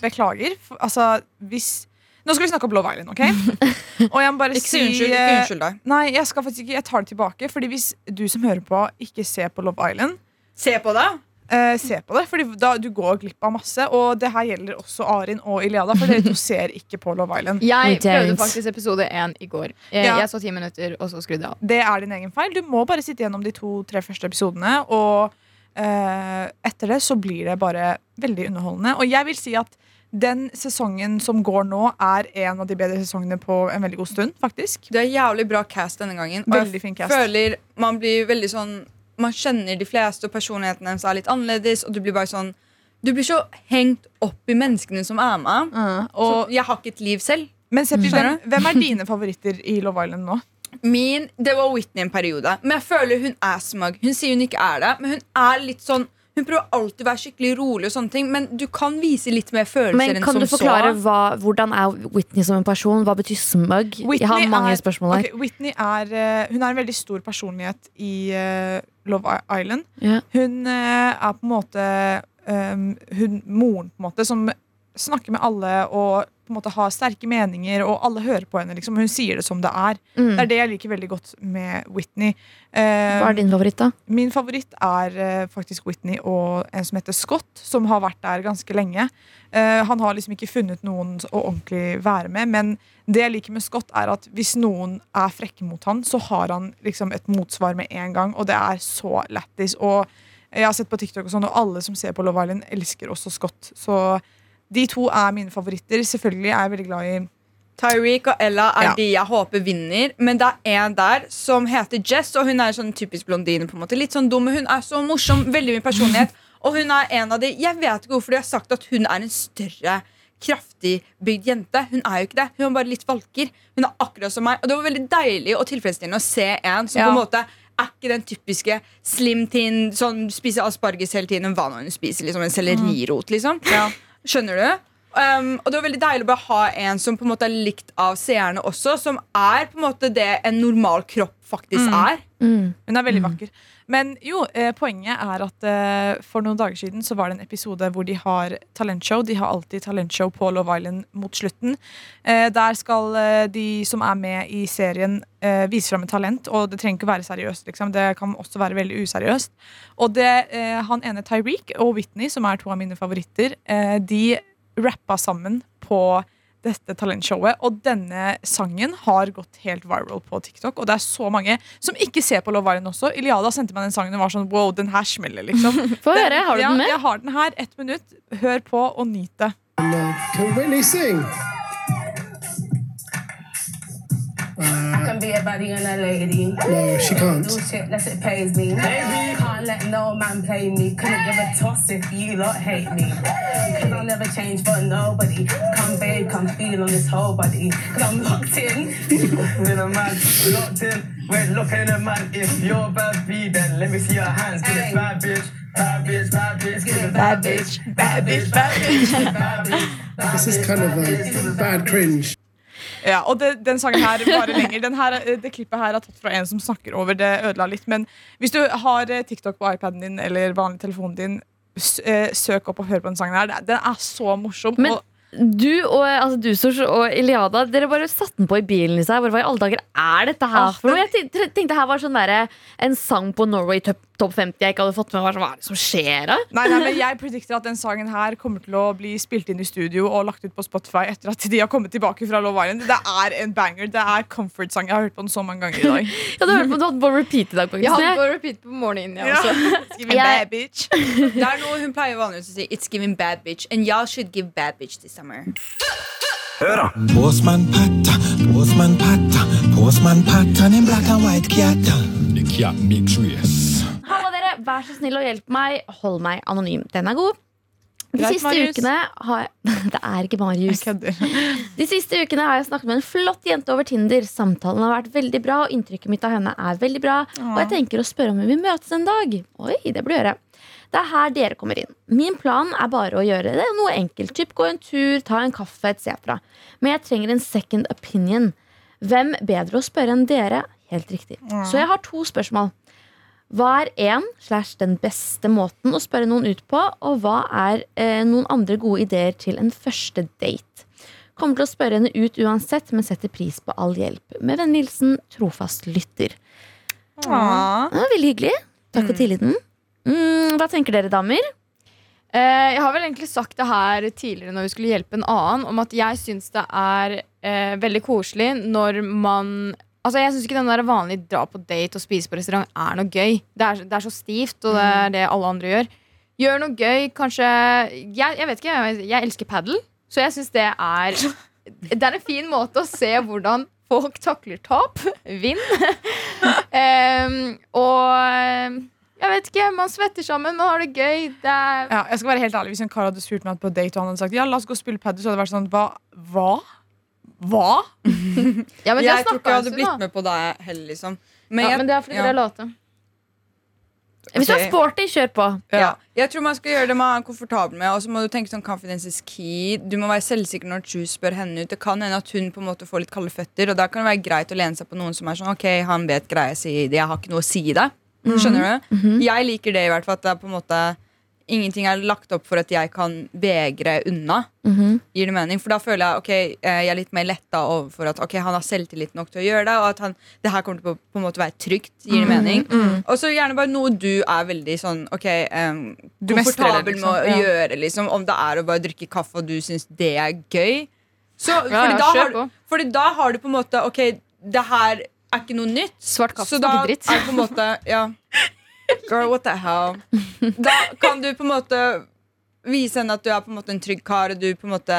Speaker 5: Beklager. for- Altså, hvis Nå skal vi snakke om Love Island, OK? Og jeg må bare
Speaker 3: Ikke si
Speaker 5: si
Speaker 3: unnskyld. Ikke
Speaker 5: eh,
Speaker 3: unnskyld deg.
Speaker 5: Nei, jeg skal faktisk ikke Jeg tar det tilbake. Fordi hvis du som hører på, ikke ser på Love Island,
Speaker 3: Se på det.
Speaker 5: Eh, se på det. Fordi da du går glipp av masse. Og det her gjelder også Arin og Iliada, for dere to ser ikke på Love Island.
Speaker 4: Jeg prøvde faktisk episode én i går. Jeg,
Speaker 5: Ja.
Speaker 4: jeg så ti minutter, og så skrudde jeg av.
Speaker 5: Det er din egen feil. Du må bare sitte gjennom de to-tre første episodene. Og uh, etter det så blir det bare veldig underholdende. Og jeg vil si at den sesongen som går nå, er en av de bedre sesongene på en veldig god stund. faktisk
Speaker 3: Det er jævlig bra cast denne gangen.
Speaker 5: Veldig
Speaker 3: jeg
Speaker 5: fin cast.
Speaker 3: føler man blir veldig sånn Man kjenner de fleste, og personligheten deres er litt annerledes. Og du blir bare sånn Du blir så hengt opp i menneskene som er med. Og jeg har ikke et liv selv.
Speaker 5: Men Seppi, hvem, hvem er dine favoritter i Love Island nå?
Speaker 3: Min, Det var Whitney en periode. Men jeg føler hun er smug. Hun sier hun ikke er det, men hun er litt sånn Hun prøver alltid å være skikkelig rolig, og sånne ting men du kan vise litt mer følelser
Speaker 2: Men
Speaker 3: enn
Speaker 2: kan du forklare hva, hvordan er Whitney som en person? Hva betyr smug? Jeg har mange
Speaker 5: er,
Speaker 2: spørsmål her.
Speaker 5: Okay, Whitney er, eh, hun er en veldig stor personlighet i uh, Love Island.
Speaker 2: Yeah.
Speaker 5: Hun uh, er på en måte um, hun, moren på en måte som snakker med alle og på en måte har sterke meninger, og alle hører på henne. Liksom. Hun sier det som det er.
Speaker 2: Mm.
Speaker 5: Det er det jeg liker veldig godt med Whitney. Uh,
Speaker 2: Hva er din favoritt, da?
Speaker 5: Min favoritt er uh, faktisk Whitney og en som heter Scott, som har vært der ganske lenge. Uh, han har liksom ikke funnet noen å ordentlig være med, men det jeg liker med Scott, er at hvis noen er frekke mot han, så har han liksom et motsvar med en gang, og det er så lættis. Og jeg har sett på TikTok, og sånn, og alle som ser på Love Island, elsker også Scott. Så de to er mine favoritter. Selvfølgelig er jeg veldig glad i
Speaker 3: Tyreek og Ella er
Speaker 5: Ja.
Speaker 3: de jeg håper vinner. Men det er en der som heter Jess, og hun er sånn typisk blondine. på en måte Litt sånn dum, men hun er så morsom. Veldig mye personlighet. Og hun er en av de Jeg vet ikke hvorfor de har sagt at hun er en større kraftig bygd jente. Hun er jo ikke det. Hun er bare litt valker. Hun er akkurat som meg. Og det var veldig deilig og tilfredsstillende å se en som
Speaker 5: Ja.
Speaker 3: på en måte er ikke den typiske slim teen, sånn spiser asparges hele tiden. Hva nå hun spiser, liksom en sellerirot, liksom. Skjønner du? Um, og det var veldig deilig å bare ha en som på en måte er likt av seerne også, som er på en måte det en normal kropp faktisk er.
Speaker 2: Mm.
Speaker 5: Hun er veldig vakker. Men jo, eh, poenget er at eh, for noen dager siden så var det en episode hvor de har talentshow. De har alltid talentshow på Love Island mot slutten. Eh, der skal eh, de som er med i serien, eh, vise fram et talent. Og det trenger ikke være seriøst. Liksom. Det kan også være veldig useriøst. Og det, eh, han ene Tyreek og Whitney, som er to av mine favoritter, eh, de rappa sammen på dette talentshowet. Og denne sangen har gått helt viral på TikTok. Og det er så mange som ikke ser på Love Island også. Iliada sendte meg den sangen og var sånn wow, den her smeller, liksom.
Speaker 2: Få høre. Har du den med?
Speaker 5: Jeg har den her. Ett minutt. Hør på og nyt det.
Speaker 7: Can Whitney sing?
Speaker 8: Can be a baddie and a lady.
Speaker 7: No, she can't.
Speaker 8: Do shit unless it pays me. Baby. Can't let no man play me. Couldn't give a toss if you lot hate me. Cause I'll never change for nobody. Come babe, come feel on this whole body. Cause I'm locked in.
Speaker 9: in a man, locked in. We're looking at man. If you're bad B, then let me see your hands. Give
Speaker 8: Hey.
Speaker 9: it bad bitch, bad bitch, bad bitch. Give it
Speaker 8: Bad bitch, bad bitch, bad bitch.
Speaker 9: bad bitch.
Speaker 7: This is kind of a bad cringe.
Speaker 5: Ja, og det, den sangen her varer lenger. Den her, eh, det klippet her er tatt fra en som snakker over det ødela litt. Men hvis du har eh, TikTok på iPaden din eller vanlig telefonen din, eh, søk opp og hør på den sangen her. Den er så morsom.
Speaker 2: Men-
Speaker 5: og,
Speaker 2: Du og altså, du, Sosh, og Iliada Dere bare satte den på i bilen i Hva i alle dager er dette her
Speaker 5: Ah,
Speaker 2: for noe? Jeg tenkte, her var sånn der, en sang på Norway Top, Top 50 jeg ikke hadde fått med meg. Hva er det som skjer da?
Speaker 5: nei, nei, men Jeg predikter at den sangen her kommer til å bli spilt inn i studio og lagt ut på Spotify etter at de har kommet tilbake fra Love Island. Det er en banger. Det er comfort-sang. Jeg har hørt på den så mange ganger i dag.
Speaker 2: Du har hørt på du hadde på repeat i dag. faktisk.
Speaker 4: Jeg hadde på repeat på morgenen. Jeg
Speaker 5: Ja.
Speaker 4: også.
Speaker 5: It's
Speaker 2: giving
Speaker 5: bad bitch.
Speaker 3: Det er noe hun pleier vanligvis å si. It's giving bad bitch. And y'all should give bad bitch this summer.
Speaker 10: Postman Patta, Postman Patta, Postman Patta, en black and white
Speaker 11: kjata.
Speaker 2: Halla dere, Vær så snill og hjelp meg. Hold meg anonym. Den er god. De
Speaker 5: Greit,
Speaker 2: siste
Speaker 5: Marius.
Speaker 2: ukene har Det er ikke Marius. De siste ukene har jeg snakket med en flott jente over Tinder. Samtalen har vært veldig bra, og inntrykket mitt av henne er veldig bra. Og jeg tenker å spørre om vi vil møtes en dag. Oi, det blir gjøre. Det er her dere kommer inn. Min plan er bare å gjøre det noe enkelt. Typ gå en tur, ta en kaffe etc. Men jeg trenger en second opinion. Hvem bedre å spørre enn dere? Helt riktig. Så jeg har to spørsmål. Hva er én slash den beste måten å spørre noen ut på, og hva er eh, noen andre gode ideer til en første date? Kommer til å spørre henne ut uansett, men setter pris på all hjelp. Med vennlig hilsen trofast lytter. Ja. Var veldig hyggelig. Takk for tilliten. Mm, hva tenker dere, damer?
Speaker 4: Eh, jeg har vel egentlig sagt det her tidligere når vi skulle hjelpe en annen, om at jeg syns det er eh, veldig koselig når man Altså Jeg syns ikke den der vanlige dra på date og spise på restaurant er noe gøy. Det er, det er så stivt, og det er det alle andre gjør. Gjør noe gøy, kanskje Jeg, jeg vet ikke, jeg, jeg elsker padel, så jeg syns det er Det er en fin måte å se hvordan folk takler tap. Vinn. Em, og jeg vet ikke, man svetter sammen, man har det gøy. Det er
Speaker 5: Ja, jeg skal være helt ærlig Hvis en kar hadde spurt meg på date og han hadde sagt Ja, la oss gå og spille padel, så hadde det vært sånn Hva? Hva? Hva?
Speaker 4: Ja, men
Speaker 3: Jeg tror ikke jeg hadde blitt
Speaker 4: da.
Speaker 3: med på det heller, liksom. Men
Speaker 4: Ja,
Speaker 3: jeg,
Speaker 4: men det er fordi
Speaker 3: ja.
Speaker 4: dere er late.
Speaker 2: Hvis du er sporty, kjør på.
Speaker 3: Ja. Jeg tror man skal gjøre det man er komfortabel med. Og så må du tenke sånn confidence is key. Du må være selvsikker når du spør henne ut. Det kan hende at hun på en måte får litt kalde føtter, og da kan det være greit å lene seg på noen som er sånn Ok, han vet greia si, jeg har ikke noe å si i det. Skjønner du? Jeg liker det i hvert fall at det er på en måte ingenting er lagt opp for at jeg kan vegre unna. Gir det mening? For da føler jeg ok, eh, jeg er litt mer letta overfor at ok, han har selvtillit nok til å gjøre det, og at han, det her kommer til å på en måte være trygt. Gir det mening? Og så gjerne bare noe du er veldig sånn ok, um,
Speaker 5: Du
Speaker 3: komfortabel
Speaker 5: liksom.
Speaker 3: med å
Speaker 5: Ja.
Speaker 3: gjøre. Liksom, om det er å bare drikke kaffe og du syns det er gøy. Så, fordi,
Speaker 4: ja,
Speaker 3: da har, fordi da har du på en måte Ok, det her er ikke noe nytt.
Speaker 4: Svart kaffe
Speaker 3: Så da er det på en måte Ja. Girl, what the hell? Da kan du på en måte vise henne at du er på en måte en trygg kar, og du på en måte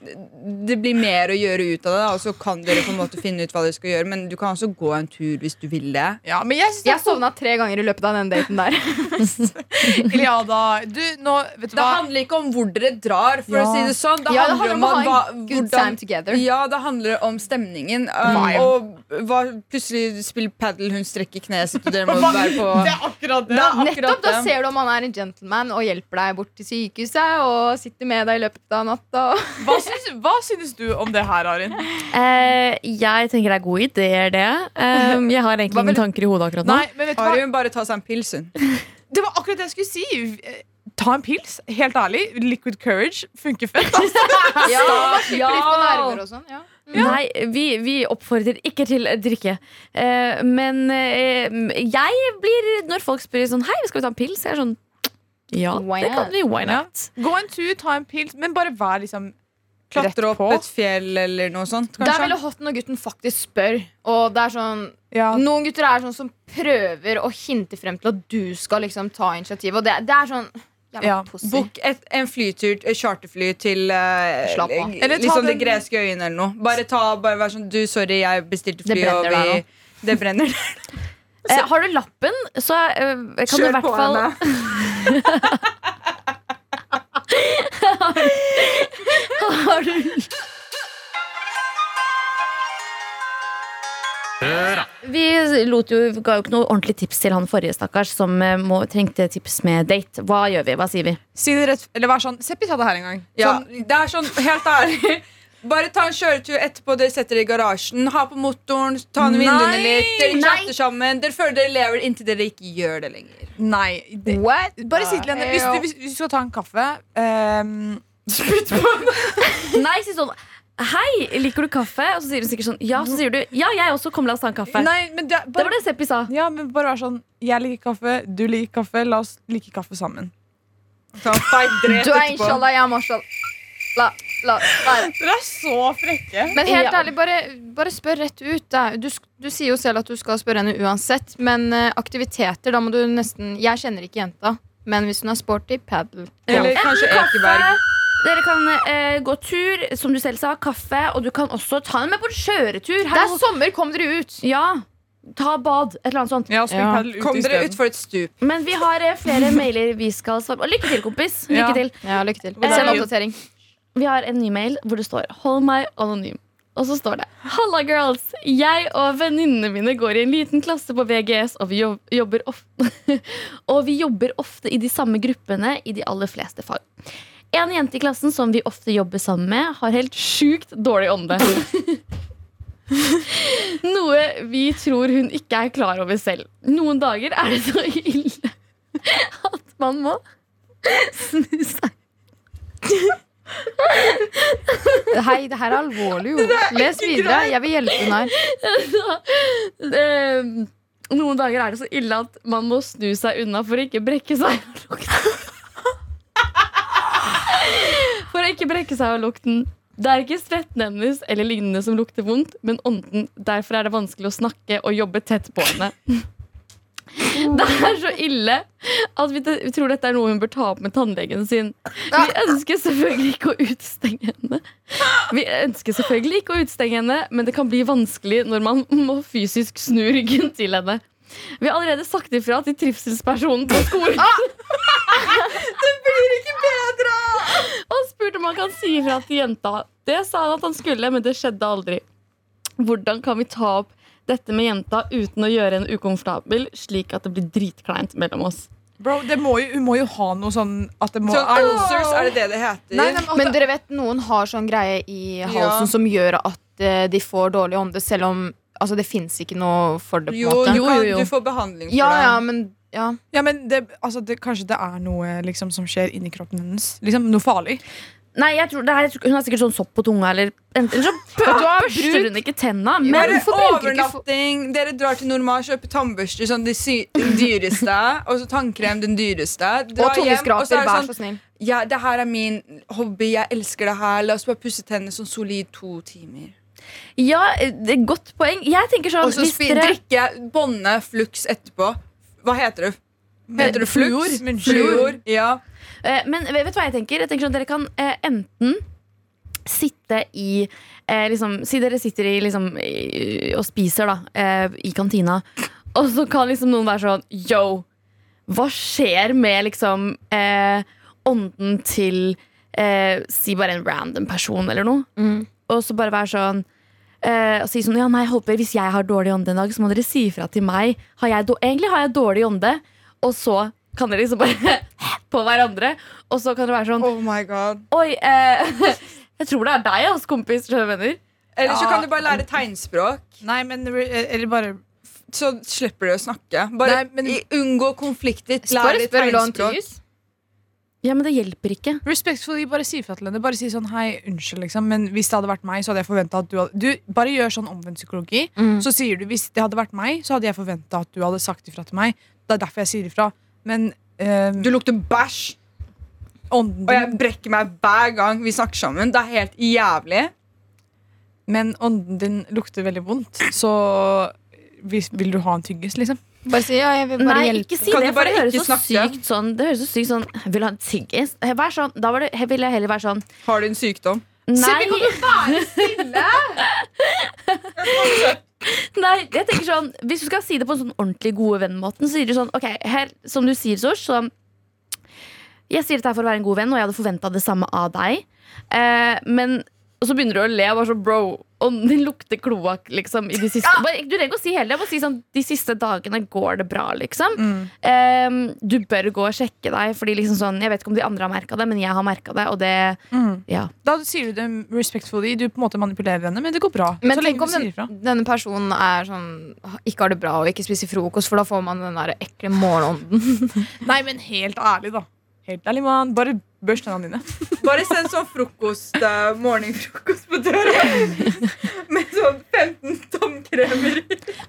Speaker 3: det blir mer å gjøre ut av det, og så kan dere på en måte finne ut hva dere skal gjøre. Men du kan også gå en tur hvis du vil det.
Speaker 5: Ja, men jeg
Speaker 4: Jeg sovna tre ganger i løpet av den daten der.
Speaker 5: Iliada, du, nå, vet du
Speaker 3: Det
Speaker 5: hva?
Speaker 3: handler ikke om hvor dere drar, for
Speaker 5: Ja.
Speaker 3: å si det sånn. Det
Speaker 4: Ja, det
Speaker 3: handler
Speaker 4: handler
Speaker 3: om,
Speaker 4: om
Speaker 3: hva-
Speaker 4: good
Speaker 3: hvordan-
Speaker 4: time together.
Speaker 3: Ja, det handler om stemningen. Um, og hva, plutselig spiller padel, hun strekker kneet sitt, og dere må være på
Speaker 5: Det er akkurat det.
Speaker 3: Det er akkurat
Speaker 4: Nettopp, Da ser du om han er en gentleman og hjelper deg bort til sykehuset og sitter med deg i løpet av natta.
Speaker 5: Hva hva synes du om det her, Arin?
Speaker 2: Eh, jeg tenker det er god idé, det. Um, jeg har egentlig
Speaker 5: vil-
Speaker 2: ingen tanker i hodet akkurat nå.
Speaker 5: Nei, men vet du hva?
Speaker 3: Har bare ta seg en pils, hun?
Speaker 5: Det var akkurat det jeg skulle si. Eh, Ta en pils. Helt ærlig. Liquid courage funker fett. Altså.
Speaker 4: Ja, ja. litt på nerver og sånn. Ja.
Speaker 2: Nei, vi, vi oppfordrer ikke til drikke. Eh, men eh, jeg blir Når folk spør sånn Hei, skal vi ta en pils? Jeg er sånn Ja,
Speaker 4: Why
Speaker 2: det kan vi. Why not?
Speaker 5: Gå en tur, ta en pils, men bare vær liksom
Speaker 3: Klatre opp et fjell eller noe sånt,
Speaker 4: Det er
Speaker 3: kanskje?
Speaker 4: veldig hot når gutten faktisk spør. Og det er sånn
Speaker 5: Ja.
Speaker 4: Noen gutter er sånn som prøver å hinte frem til at du skal liksom ta initiativ. Og det, det er sånn
Speaker 5: Ja.
Speaker 3: et, en flytur, et charterfly til uh,
Speaker 4: Slapp av.
Speaker 5: Eller ta
Speaker 3: liksom de greske øyene eller noe. Bare ta, bare vær sånn Du, sorry, jeg bestilte
Speaker 4: Det
Speaker 3: fly, og
Speaker 4: brenner der
Speaker 3: vi Det brenner.
Speaker 2: Eh, har du lappen, så eh, kan du i
Speaker 3: Kjør på
Speaker 2: fall
Speaker 3: henne.
Speaker 2: har du Vi lot jo, ga jo ikke noe ordentlig tips til han forrige stakkars som eh, må, trengte tips med date. Hva gjør vi? Hva sier vi?
Speaker 5: Si det rett, eller vær sånn Seppi sa det her en gang.
Speaker 3: Ja,
Speaker 5: Sånn,
Speaker 3: det er sånn, helt ærlig Bare ta en kjøretur etterpå dere setter dere i garasjen. Ha på motoren, ta ned vinduene litt. Dere
Speaker 4: Nei!
Speaker 3: chatter sammen. Dere føler dere lever inntil dere ikke gjør det lenger.
Speaker 5: nei. Det,
Speaker 4: What?
Speaker 5: bare si til henne hvis du, hvis, du skal ta en kaffe um, Spytt på henne!
Speaker 2: Nei, si sånn Hei, liker du kaffe? Og så sier hun sikkert sånn Ja, så sier du Ja, jeg også. Kom, la oss ta en kaffe.
Speaker 5: Nei, men det,
Speaker 2: Det var det Seppi sa.
Speaker 5: ja, men bare vær sånn Jeg liker kaffe, du liker kaffe. La oss like kaffe sammen.
Speaker 3: Ta en fight
Speaker 4: Du er inshallah, jeg er mashallah. La, la, la.
Speaker 5: Dere er så frekke.
Speaker 4: Men helt ærlig, bare, bare spør rett ut. Da. Du, du sier jo selv at du skal spørre henne uansett, men eh, aktiviteter, da må du nesten Jeg kjenner ikke jenta, men hvis hun er sporty, padel.
Speaker 3: Eller kanskje Ekeberg.
Speaker 2: Dere kan eh, gå tur, som du selv sa, kaffe, og du kan også ta henne med på en kjøretur.
Speaker 4: Det er sommer, kom dere ut!
Speaker 2: Ja, ta bad, et eller annet sånt.
Speaker 5: Ja,
Speaker 4: Ja.
Speaker 3: Kom dere
Speaker 5: ut
Speaker 3: for et stup.
Speaker 2: Men vi har eh, flere mailer vi skal svare på. Lykke til, kompis. Lykke
Speaker 5: Ja.
Speaker 2: til.
Speaker 4: Ja, lykke til. Send
Speaker 5: en
Speaker 4: oppdatering.
Speaker 2: Vi har en ny mail hvor det står 'Hold meg anonym'. Og så står det 'Halla, girls. Jeg og venninnene mine går i en liten klasse på VGS, og vi jobber ofte Og vi jobber ofte i de samme gruppene i de aller fleste fag. En jente i klassen som vi ofte jobber sammen med, har helt sjukt dårlig ånde. Noe vi tror hun ikke er klar over selv. Noen dager er det så ille at man må snu seg
Speaker 4: Hei, det her er alvorlig, jo. Les videre. Jeg vil hjelpe henne her.
Speaker 2: Eh, Noen dager er det så ille at man må snu seg unna for å ikke brekke seg av lukten. For å ikke brekke seg av lukten. Det er ikke svetten hennes eller lignende som lukter vondt, men ånden. Derfor er det vanskelig å snakke og jobbe tett på henne. Det er så ille at vi, vi tror dette er noe hun bør ta opp med tannlegen sin. Vi ønsker selvfølgelig ikke å utestenge henne. Vi ønsker selvfølgelig ikke å utestenge henne, men det kan bli vanskelig når man må fysisk snu ryggen til henne. Vi har allerede sagt ifra til trivselspersonen på skolen. det blir ikke bedre! Og spurt om han kan si ifra til jenta. Det sa han at han skulle, men det skjedde aldri. Hvordan kan vi ta opp dette med jenta uten å gjøre henne ukomfortabel, slik at det blir dritkleint mellom oss?
Speaker 5: Bro, det må jo, hun må jo ha noe sånn at det må
Speaker 3: Så ulcers, er det det det heter?
Speaker 5: Nei, nei, men,
Speaker 4: Men dere vet, noen har sånn greie i halsen
Speaker 3: Ja.
Speaker 4: som gjør at uh, de får dårlig ånde, selv om altså, det fins ikke noe for det. på
Speaker 3: Jo,
Speaker 4: måte.
Speaker 2: Jo, jo, jo.
Speaker 3: du får behandling for
Speaker 4: Ja,
Speaker 3: det.
Speaker 4: ja, men ja.
Speaker 5: ja, men det, altså, det, kanskje det er noe liksom, som skjer inni kroppen hennes. Liksom Noe farlig.
Speaker 2: Nei, jeg tror det er, Hun har sikkert sånn sopp på tunga, eller Eller så børster hun ikke tenna. Men
Speaker 3: Bare overnatting. Dere drar til Normal, kjøper tannbørster, sånn de sy den dyreste. og så tannkrem, den dyreste. Dra
Speaker 4: Og
Speaker 3: hjem, og så
Speaker 4: tungeskraper,
Speaker 3: er
Speaker 4: vær
Speaker 3: sånn
Speaker 4: så snill.
Speaker 3: Ja, det her er min hobby. Jeg elsker det her. La oss bare pusse tennene sånn solid to timer.
Speaker 2: ja, det er godt poeng. Jeg tenker sånn
Speaker 3: Og så
Speaker 2: dere
Speaker 3: drikke bånde flux etterpå. Hva heter det? Heter det fluor?
Speaker 5: Munnfluor.
Speaker 3: Fluor. Ja.
Speaker 2: Eh, Men vet du hva jeg tenker? Jeg tenker sånn Dere kan eh, enten sitte i eh, liksom, Si dere sitter i, liksom, og spiser da i kantina, og så kan liksom noen være sånn Yo, hva skjer med liksom eh, ånden til eh, Si bare en random person eller noe. Og så bare være sånn eh, og si sånn, ja nei, håper Hvis jeg har dårlig ånde en dag, så må dere si ifra til meg. Har jeg egentlig har jeg dårlig ånde, og så kan dere liksom bare på hverandre. Og så kan det være sånn
Speaker 3: Oh my god
Speaker 2: Oi, eh, jeg tror det er deg, ass, kompis.
Speaker 3: Eller så
Speaker 5: Ja.
Speaker 3: kan du bare lære tegnspråk.
Speaker 5: Nei, men Eller bare
Speaker 3: Så slipper du å snakke. Bare
Speaker 5: Nei, men-
Speaker 3: unngå konflikter. Lær litt tegnspråk.
Speaker 2: Ja, men det hjelper ikke.
Speaker 5: Respectfully, bare si fra til henne. Bare si sånn, hei, unnskyld, liksom. Men hvis det hadde vært meg, så hadde jeg forventa at du hadde Du, bare gjør sånn omvendt psykologi.
Speaker 4: Mm.
Speaker 5: Så sier du, hvis det hadde vært meg, så hadde jeg forventa at du hadde sagt ifra til meg. Det er derfor jeg sier ifra. Men um,
Speaker 3: Du lukter bæsj,
Speaker 5: ånden
Speaker 3: og jeg brekker meg hver gang vi snakker sammen. Det er helt jævlig.
Speaker 5: men ånden din lukter veldig vondt, så hvis, vil du ha en tyggis, liksom?
Speaker 4: Bare si ja, jeg vil bare
Speaker 2: Nei,
Speaker 4: hjelpe.
Speaker 2: ikke si
Speaker 3: Kan
Speaker 2: det,
Speaker 3: du
Speaker 2: for
Speaker 3: bare
Speaker 2: det høres
Speaker 3: ikke
Speaker 2: så
Speaker 3: snakke?
Speaker 2: sykt sånn Det høres så sykt sånn Vil du ha en tyggis? Vær sånn, da var det, vil jeg heller være sånn
Speaker 3: Har du en sykdom?
Speaker 2: Nei, Nei, jeg tenker sånn Hvis du skal si det på en sånn ordentlig gode venn-måten, så sier du sånn Ok, her, som du sier, Sosh, så Jeg sier dette for å være en god venn, og jeg hadde forventa det samme av deg. Eh, men og så begynner du å le. og Bare så, bro, Og den lukter kloakk liksom, i de siste bare, Du trenger ikke å si hele det. Bare si sånn De siste dagene går det bra, liksom. Eh, du bør gå og sjekke deg, Fordi liksom sånn Jeg vet ikke om de andre har merka det, men jeg har merka det, og det Ja.
Speaker 5: Da sier du det respectfully. Du på en måte manipulerer henne, men det går bra.
Speaker 4: Men
Speaker 5: så lenge
Speaker 4: tenk om den, denne personen er sånn ikke har det bra og ikke spiser frokost, for da får man den der ekle morgenånden.
Speaker 5: Nei, men helt ærlig, da. Helt ærlig, mann. Bare børst tennene dine.
Speaker 3: Bare send sånn frokost, uh, morgenfrokost på døra. Med sånn 15 tomkremer.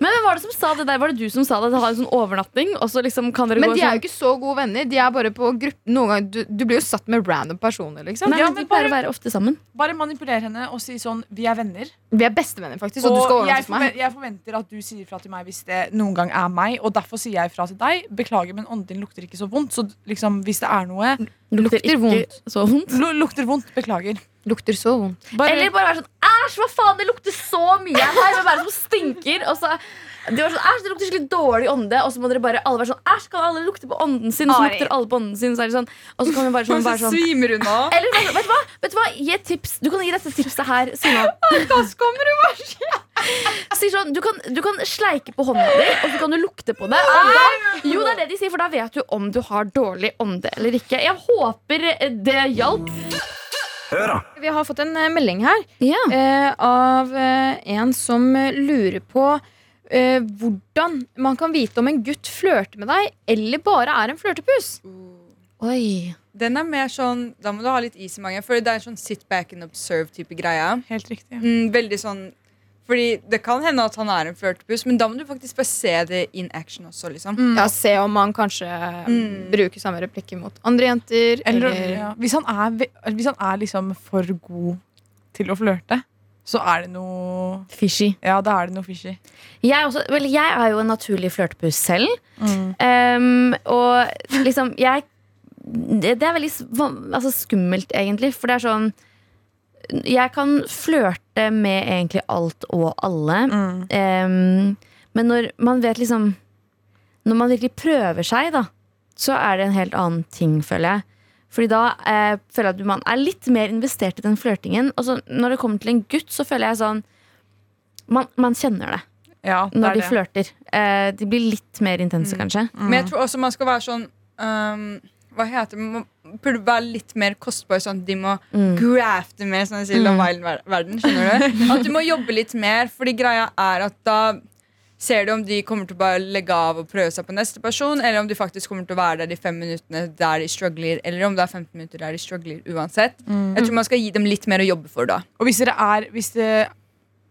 Speaker 2: Men hvem var det som sa det der? Var det du som sa det? At ha en sånn overnatting, og så liksom kan dere
Speaker 4: Men
Speaker 2: gå
Speaker 4: de er
Speaker 2: sånn
Speaker 4: jo ikke så gode venner. De er bare på gruppe Noen ganger, du, du blir jo satt med random personer, liksom.
Speaker 2: Nei,
Speaker 5: Ja,
Speaker 2: men de pleier å være ofte sammen.
Speaker 5: Bare manipuler henne og si sånn Vi er venner.
Speaker 4: Vi er bestevenner, faktisk, og, du skal
Speaker 5: Og jeg,
Speaker 4: overnatte hos meg.
Speaker 5: forventer, jeg forventer at du sier fra til meg hvis det noen gang er meg. Og derfor sier jeg fra til deg. Beklager, men ånden din lukter ikke så vondt. Så liksom, hvis det er noe
Speaker 2: Lukter,
Speaker 4: Lukter vondt.
Speaker 2: så vondt.
Speaker 5: lu- Lukter vondt. Beklager.
Speaker 4: Lukter så vondt.
Speaker 5: Bare,
Speaker 2: Eller bare være sånn Æsj, hva faen, det lukter så mye her! Hvem er det som stinker? Og så de var sånn, Æsj, det lukter skikkelig dårlig ånde. Og så må dere bare alle være sånn Æsj, kan alle lukte på ånden sin? Så lukter alle på ånden sin. Så er det sånn, og så kan vi bare sånn, bare sånn
Speaker 3: svimer av.
Speaker 2: Eller vet du hva? Vet du hva? Gi et tips. Du kan gi dette tipset her, Sina. Sier sånn, du, kan, du kan sleike på hånda di, og så kan du lukte på det. Og da, jo, det er det de sier, for da vet du om du har dårlig ånde eller ikke. Jeg håper det hjalp.
Speaker 4: Vi har fått en eh, melding her
Speaker 2: Ja.
Speaker 4: eh, av eh, en som lurer på eh, hvordan man kan vite om en gutt flørter med deg, eller bare er en flørtepus.
Speaker 2: Oi.
Speaker 3: Den er mer sånn Da må du ha litt is i magen, for det er en sånn sit back and observe-type greie.
Speaker 5: helt riktig.
Speaker 3: Mm, veldig sånn Fordi det kan hende at han er en flørtepus, men da må du faktisk bare se det in action også, liksom.
Speaker 4: Ja, Se om han kanskje
Speaker 3: Mm.
Speaker 4: bruker samme replikker mot andre jenter.
Speaker 5: Eller,
Speaker 4: Eller,
Speaker 5: ja. Hvis han er, hvis han er liksom for god til å flørte, så er det noe
Speaker 2: Fishy.
Speaker 5: Ja, da er det noe fishy.
Speaker 2: Jeg, også, vel, jeg er jo en naturlig flørtepus selv.
Speaker 5: Mm.
Speaker 2: Um, og liksom jeg Det, det er veldig altså, skummelt, egentlig. For det er sånn Jeg kan flørte med egentlig alt og alle.
Speaker 5: Mm.
Speaker 2: Um, men når man vet liksom Når man virkelig prøver seg, da, så er det en helt annen ting, føler jeg. Fordi da eh, føler jeg at man er litt mer investert i den flørtingen. Og så når det kommer til en gutt, så føler jeg sånn Man, man kjenner det
Speaker 5: Ja, det
Speaker 2: når de flørter. Eh, de blir litt mer intense, kanskje.
Speaker 3: Men jeg tror også man skal være sånn um, Hva heter det? Burde være litt mer kostbar. Sånn at de må grafte mer, sånn de sier i Love Island-verden. Skjønner du? At du må jobbe litt mer, fordi greia er at da ser du om de kommer til å bare legge av og prøve seg på neste person, eller om de faktisk kommer til å være der de fem minuttene der de struggler, eller om det er 15 minutter der de struggler uansett. Jeg tror man skal gi dem litt mer å jobbe for da.
Speaker 5: Og hvis, er, hvis, det,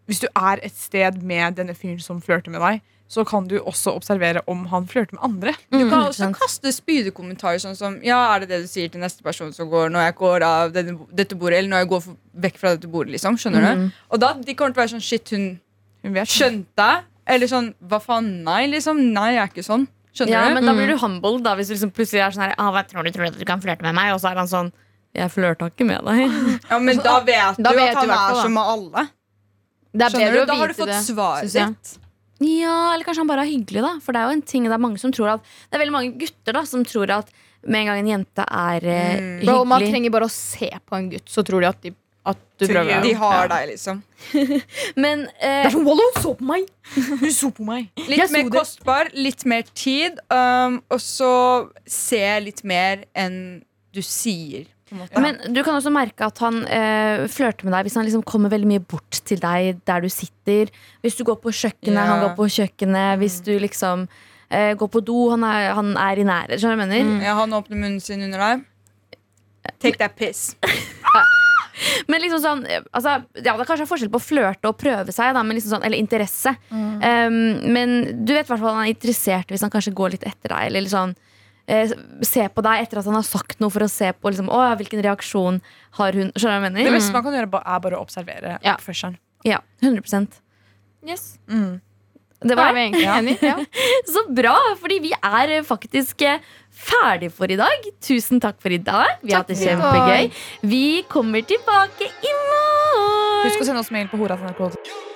Speaker 5: hvis du er et sted med denne fyren som flørter med deg, så kan du også observere om han flørter med andre.
Speaker 3: Du kan
Speaker 2: Mm,
Speaker 3: også
Speaker 2: sant.
Speaker 3: kaste spydekommentarer sånn som Ja, er det det du sier til neste person som går når jeg går av denne, dette bordet, eller når jeg går for, vekk fra dette bordet, liksom. Skjønner
Speaker 2: Mm.
Speaker 3: du? Og da de kommer til å være sånn Shit, hun
Speaker 5: Hun vet.
Speaker 3: skjønte. Eller sånn Hva faen? Nei, liksom. Nei, jeg er ikke sånn. Skjønner
Speaker 2: Ja,
Speaker 3: du?
Speaker 2: men da blir du humble da, hvis du liksom plutselig er sånn her ah, hva tror du, tror du at du kan flørte med meg? Og så er han sånn Jeg flørta ikke med deg.
Speaker 3: Ja, men da vet
Speaker 4: Da
Speaker 3: du
Speaker 4: vet
Speaker 3: at han er
Speaker 4: da.
Speaker 3: som med alle.
Speaker 4: Det er
Speaker 3: Skjønner
Speaker 4: bedre
Speaker 3: du?
Speaker 4: å
Speaker 3: Da har du fått
Speaker 4: det.
Speaker 3: svaret sitt.
Speaker 2: Ja, eller kanskje han bare er hyggelig, da. For det er jo en ting Det er mange som tror at Det er veldig mange gutter da som tror at med en gang en jente er eh,
Speaker 3: Mm.
Speaker 4: Bro, man trenger bare å se på en gutt, så tror de at, de, at du prøver.
Speaker 3: De har
Speaker 4: Ja.
Speaker 3: deg, liksom.
Speaker 2: Men eh,
Speaker 4: Det er sånn, Wallo, hun så på meg!
Speaker 5: Hun så på meg.
Speaker 3: Litt mer
Speaker 4: det.
Speaker 3: kostbar, litt mer tid, um, og så se litt mer enn du sier. Måte.
Speaker 2: Men du kan også merke at han eh, flørter med deg hvis han liksom kommer veldig mye bort til deg der du sitter. Hvis du går på kjøkkenet,
Speaker 3: Ja.
Speaker 2: han går på kjøkkenet. Hvis du liksom eh, går på do, han er, han er i nære Skjønner du hva jeg mener?
Speaker 3: ja, han åpner munnen sin under deg. Take that piss.
Speaker 2: Men liksom sånn altså, Ja, det er kanskje forskjell på å flørte og prøve seg, da, men liksom sånn, eller interesse. Um, men du vet i hvert fall han er interessert hvis han kanskje går litt etter deg. Eller sånn eh, Se på deg etter at han har sagt noe, for å se på liksom, å, hvilken reaksjon har hun. Skjønner du hva jeg
Speaker 5: Det beste man kan gjøre, er bare å observere
Speaker 4: Ja.
Speaker 5: oppførselen.
Speaker 2: Ja, 100%
Speaker 4: Mm.
Speaker 2: Det
Speaker 4: Da
Speaker 2: var
Speaker 4: er vi egentlig enige. Ja.
Speaker 2: Så bra, fordi vi er eh, faktisk eh, ferdig for i dag. Tusen takk for i dag. Vi har hatt det
Speaker 4: for i dag.
Speaker 2: kjempegøy. Vi kommer tilbake i morgen.
Speaker 5: Husk å sende oss mail på hora.nrk.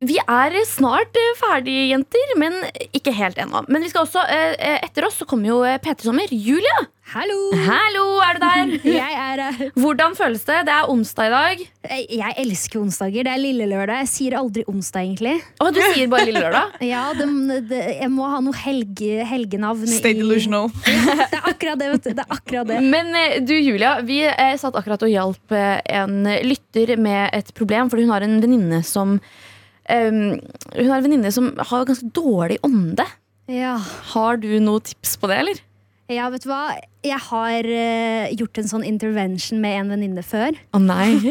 Speaker 2: Vi er snart eh, ferdige, jenter, men ikke helt ennå. Men vi skal også, eh, eh, etter oss så kommer jo eh, P3 Sommer. Julia!
Speaker 12: Hallo!
Speaker 2: Hallo, er du der?
Speaker 12: Jeg er her.
Speaker 2: Hvordan føles det? Det er onsdag i dag.
Speaker 12: Jeg, elsker onsdager. Det er lille lørdag. Jeg sier aldri onsdag, egentlig.
Speaker 2: Å, du sier bare lille lørdag?
Speaker 12: Ja, det, det, Jeg må ha noe helge, helgenavn.
Speaker 5: Stay delusional.
Speaker 12: Det er akkurat det. vet du. Det er akkurat det.
Speaker 2: Men du, Julia, vi satt akkurat og hjalp en lytter med et problem, fordi hun har en venninne som em, Hun har en venninne som har ganske dårlig ånde.
Speaker 12: Ja.
Speaker 2: Har du noe tips på det, eller?
Speaker 12: ja, vet du hva? Jeg har uh, gjort en sånn intervention med en venninne før.
Speaker 2: Å nei.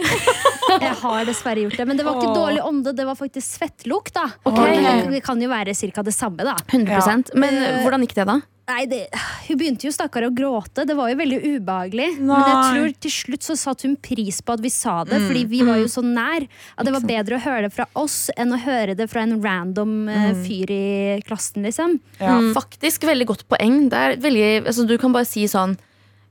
Speaker 12: Jeg har dessverre gjort det, Men det var ikke
Speaker 2: oh.
Speaker 12: dårlig ånde, det var faktisk svettlukt. da
Speaker 2: okay.
Speaker 12: det, kan jo være ca. det samme, da.
Speaker 2: 100% Men
Speaker 12: uh,
Speaker 2: hvordan gikk det, da?
Speaker 12: Nei, det, Hun begynte jo stakkar å gråte. Det var jo veldig ubehagelig. Men jeg tror til slutt så satte hun pris på at vi sa det,
Speaker 5: Mm.
Speaker 12: fordi vi var jo så nær. At det var bedre å høre det fra oss enn å høre det fra en random eh,
Speaker 2: Mm.
Speaker 12: fyr i klassen, liksom.
Speaker 2: Mm. Faktisk veldig godt poeng. Det er veldig, altså, du kan bare si sånn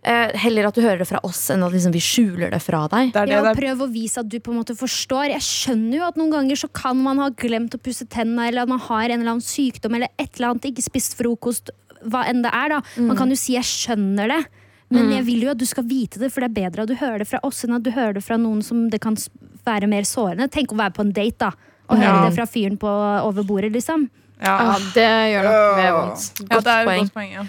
Speaker 2: eh, Heller at du hører det fra oss, enn at liksom, vi skjuler det fra deg.
Speaker 12: Ja, prøv å vise at du på en måte forstår. Jeg skjønner jo at noen ganger så kan man ha glemt å pusse tennene, eller at man har en eller annen sykdom, eller et eller annet, ikke spist frokost, hva enn det er. da Man
Speaker 2: Mm.
Speaker 12: kan jo si 'jeg skjønner det'. Men
Speaker 2: Mm.
Speaker 12: jeg vil jo at du skal vite det, for det er bedre at du hører det fra oss enn at du hører det fra noen som det kan være mer sårende. Tenk å være på en date da og
Speaker 5: Ja.
Speaker 12: høre det fra fyren på over bordet, liksom.
Speaker 5: Ja,
Speaker 4: det gjør nok mer vondt.
Speaker 5: Ja,
Speaker 2: Godt poeng.
Speaker 5: godt poeng ja.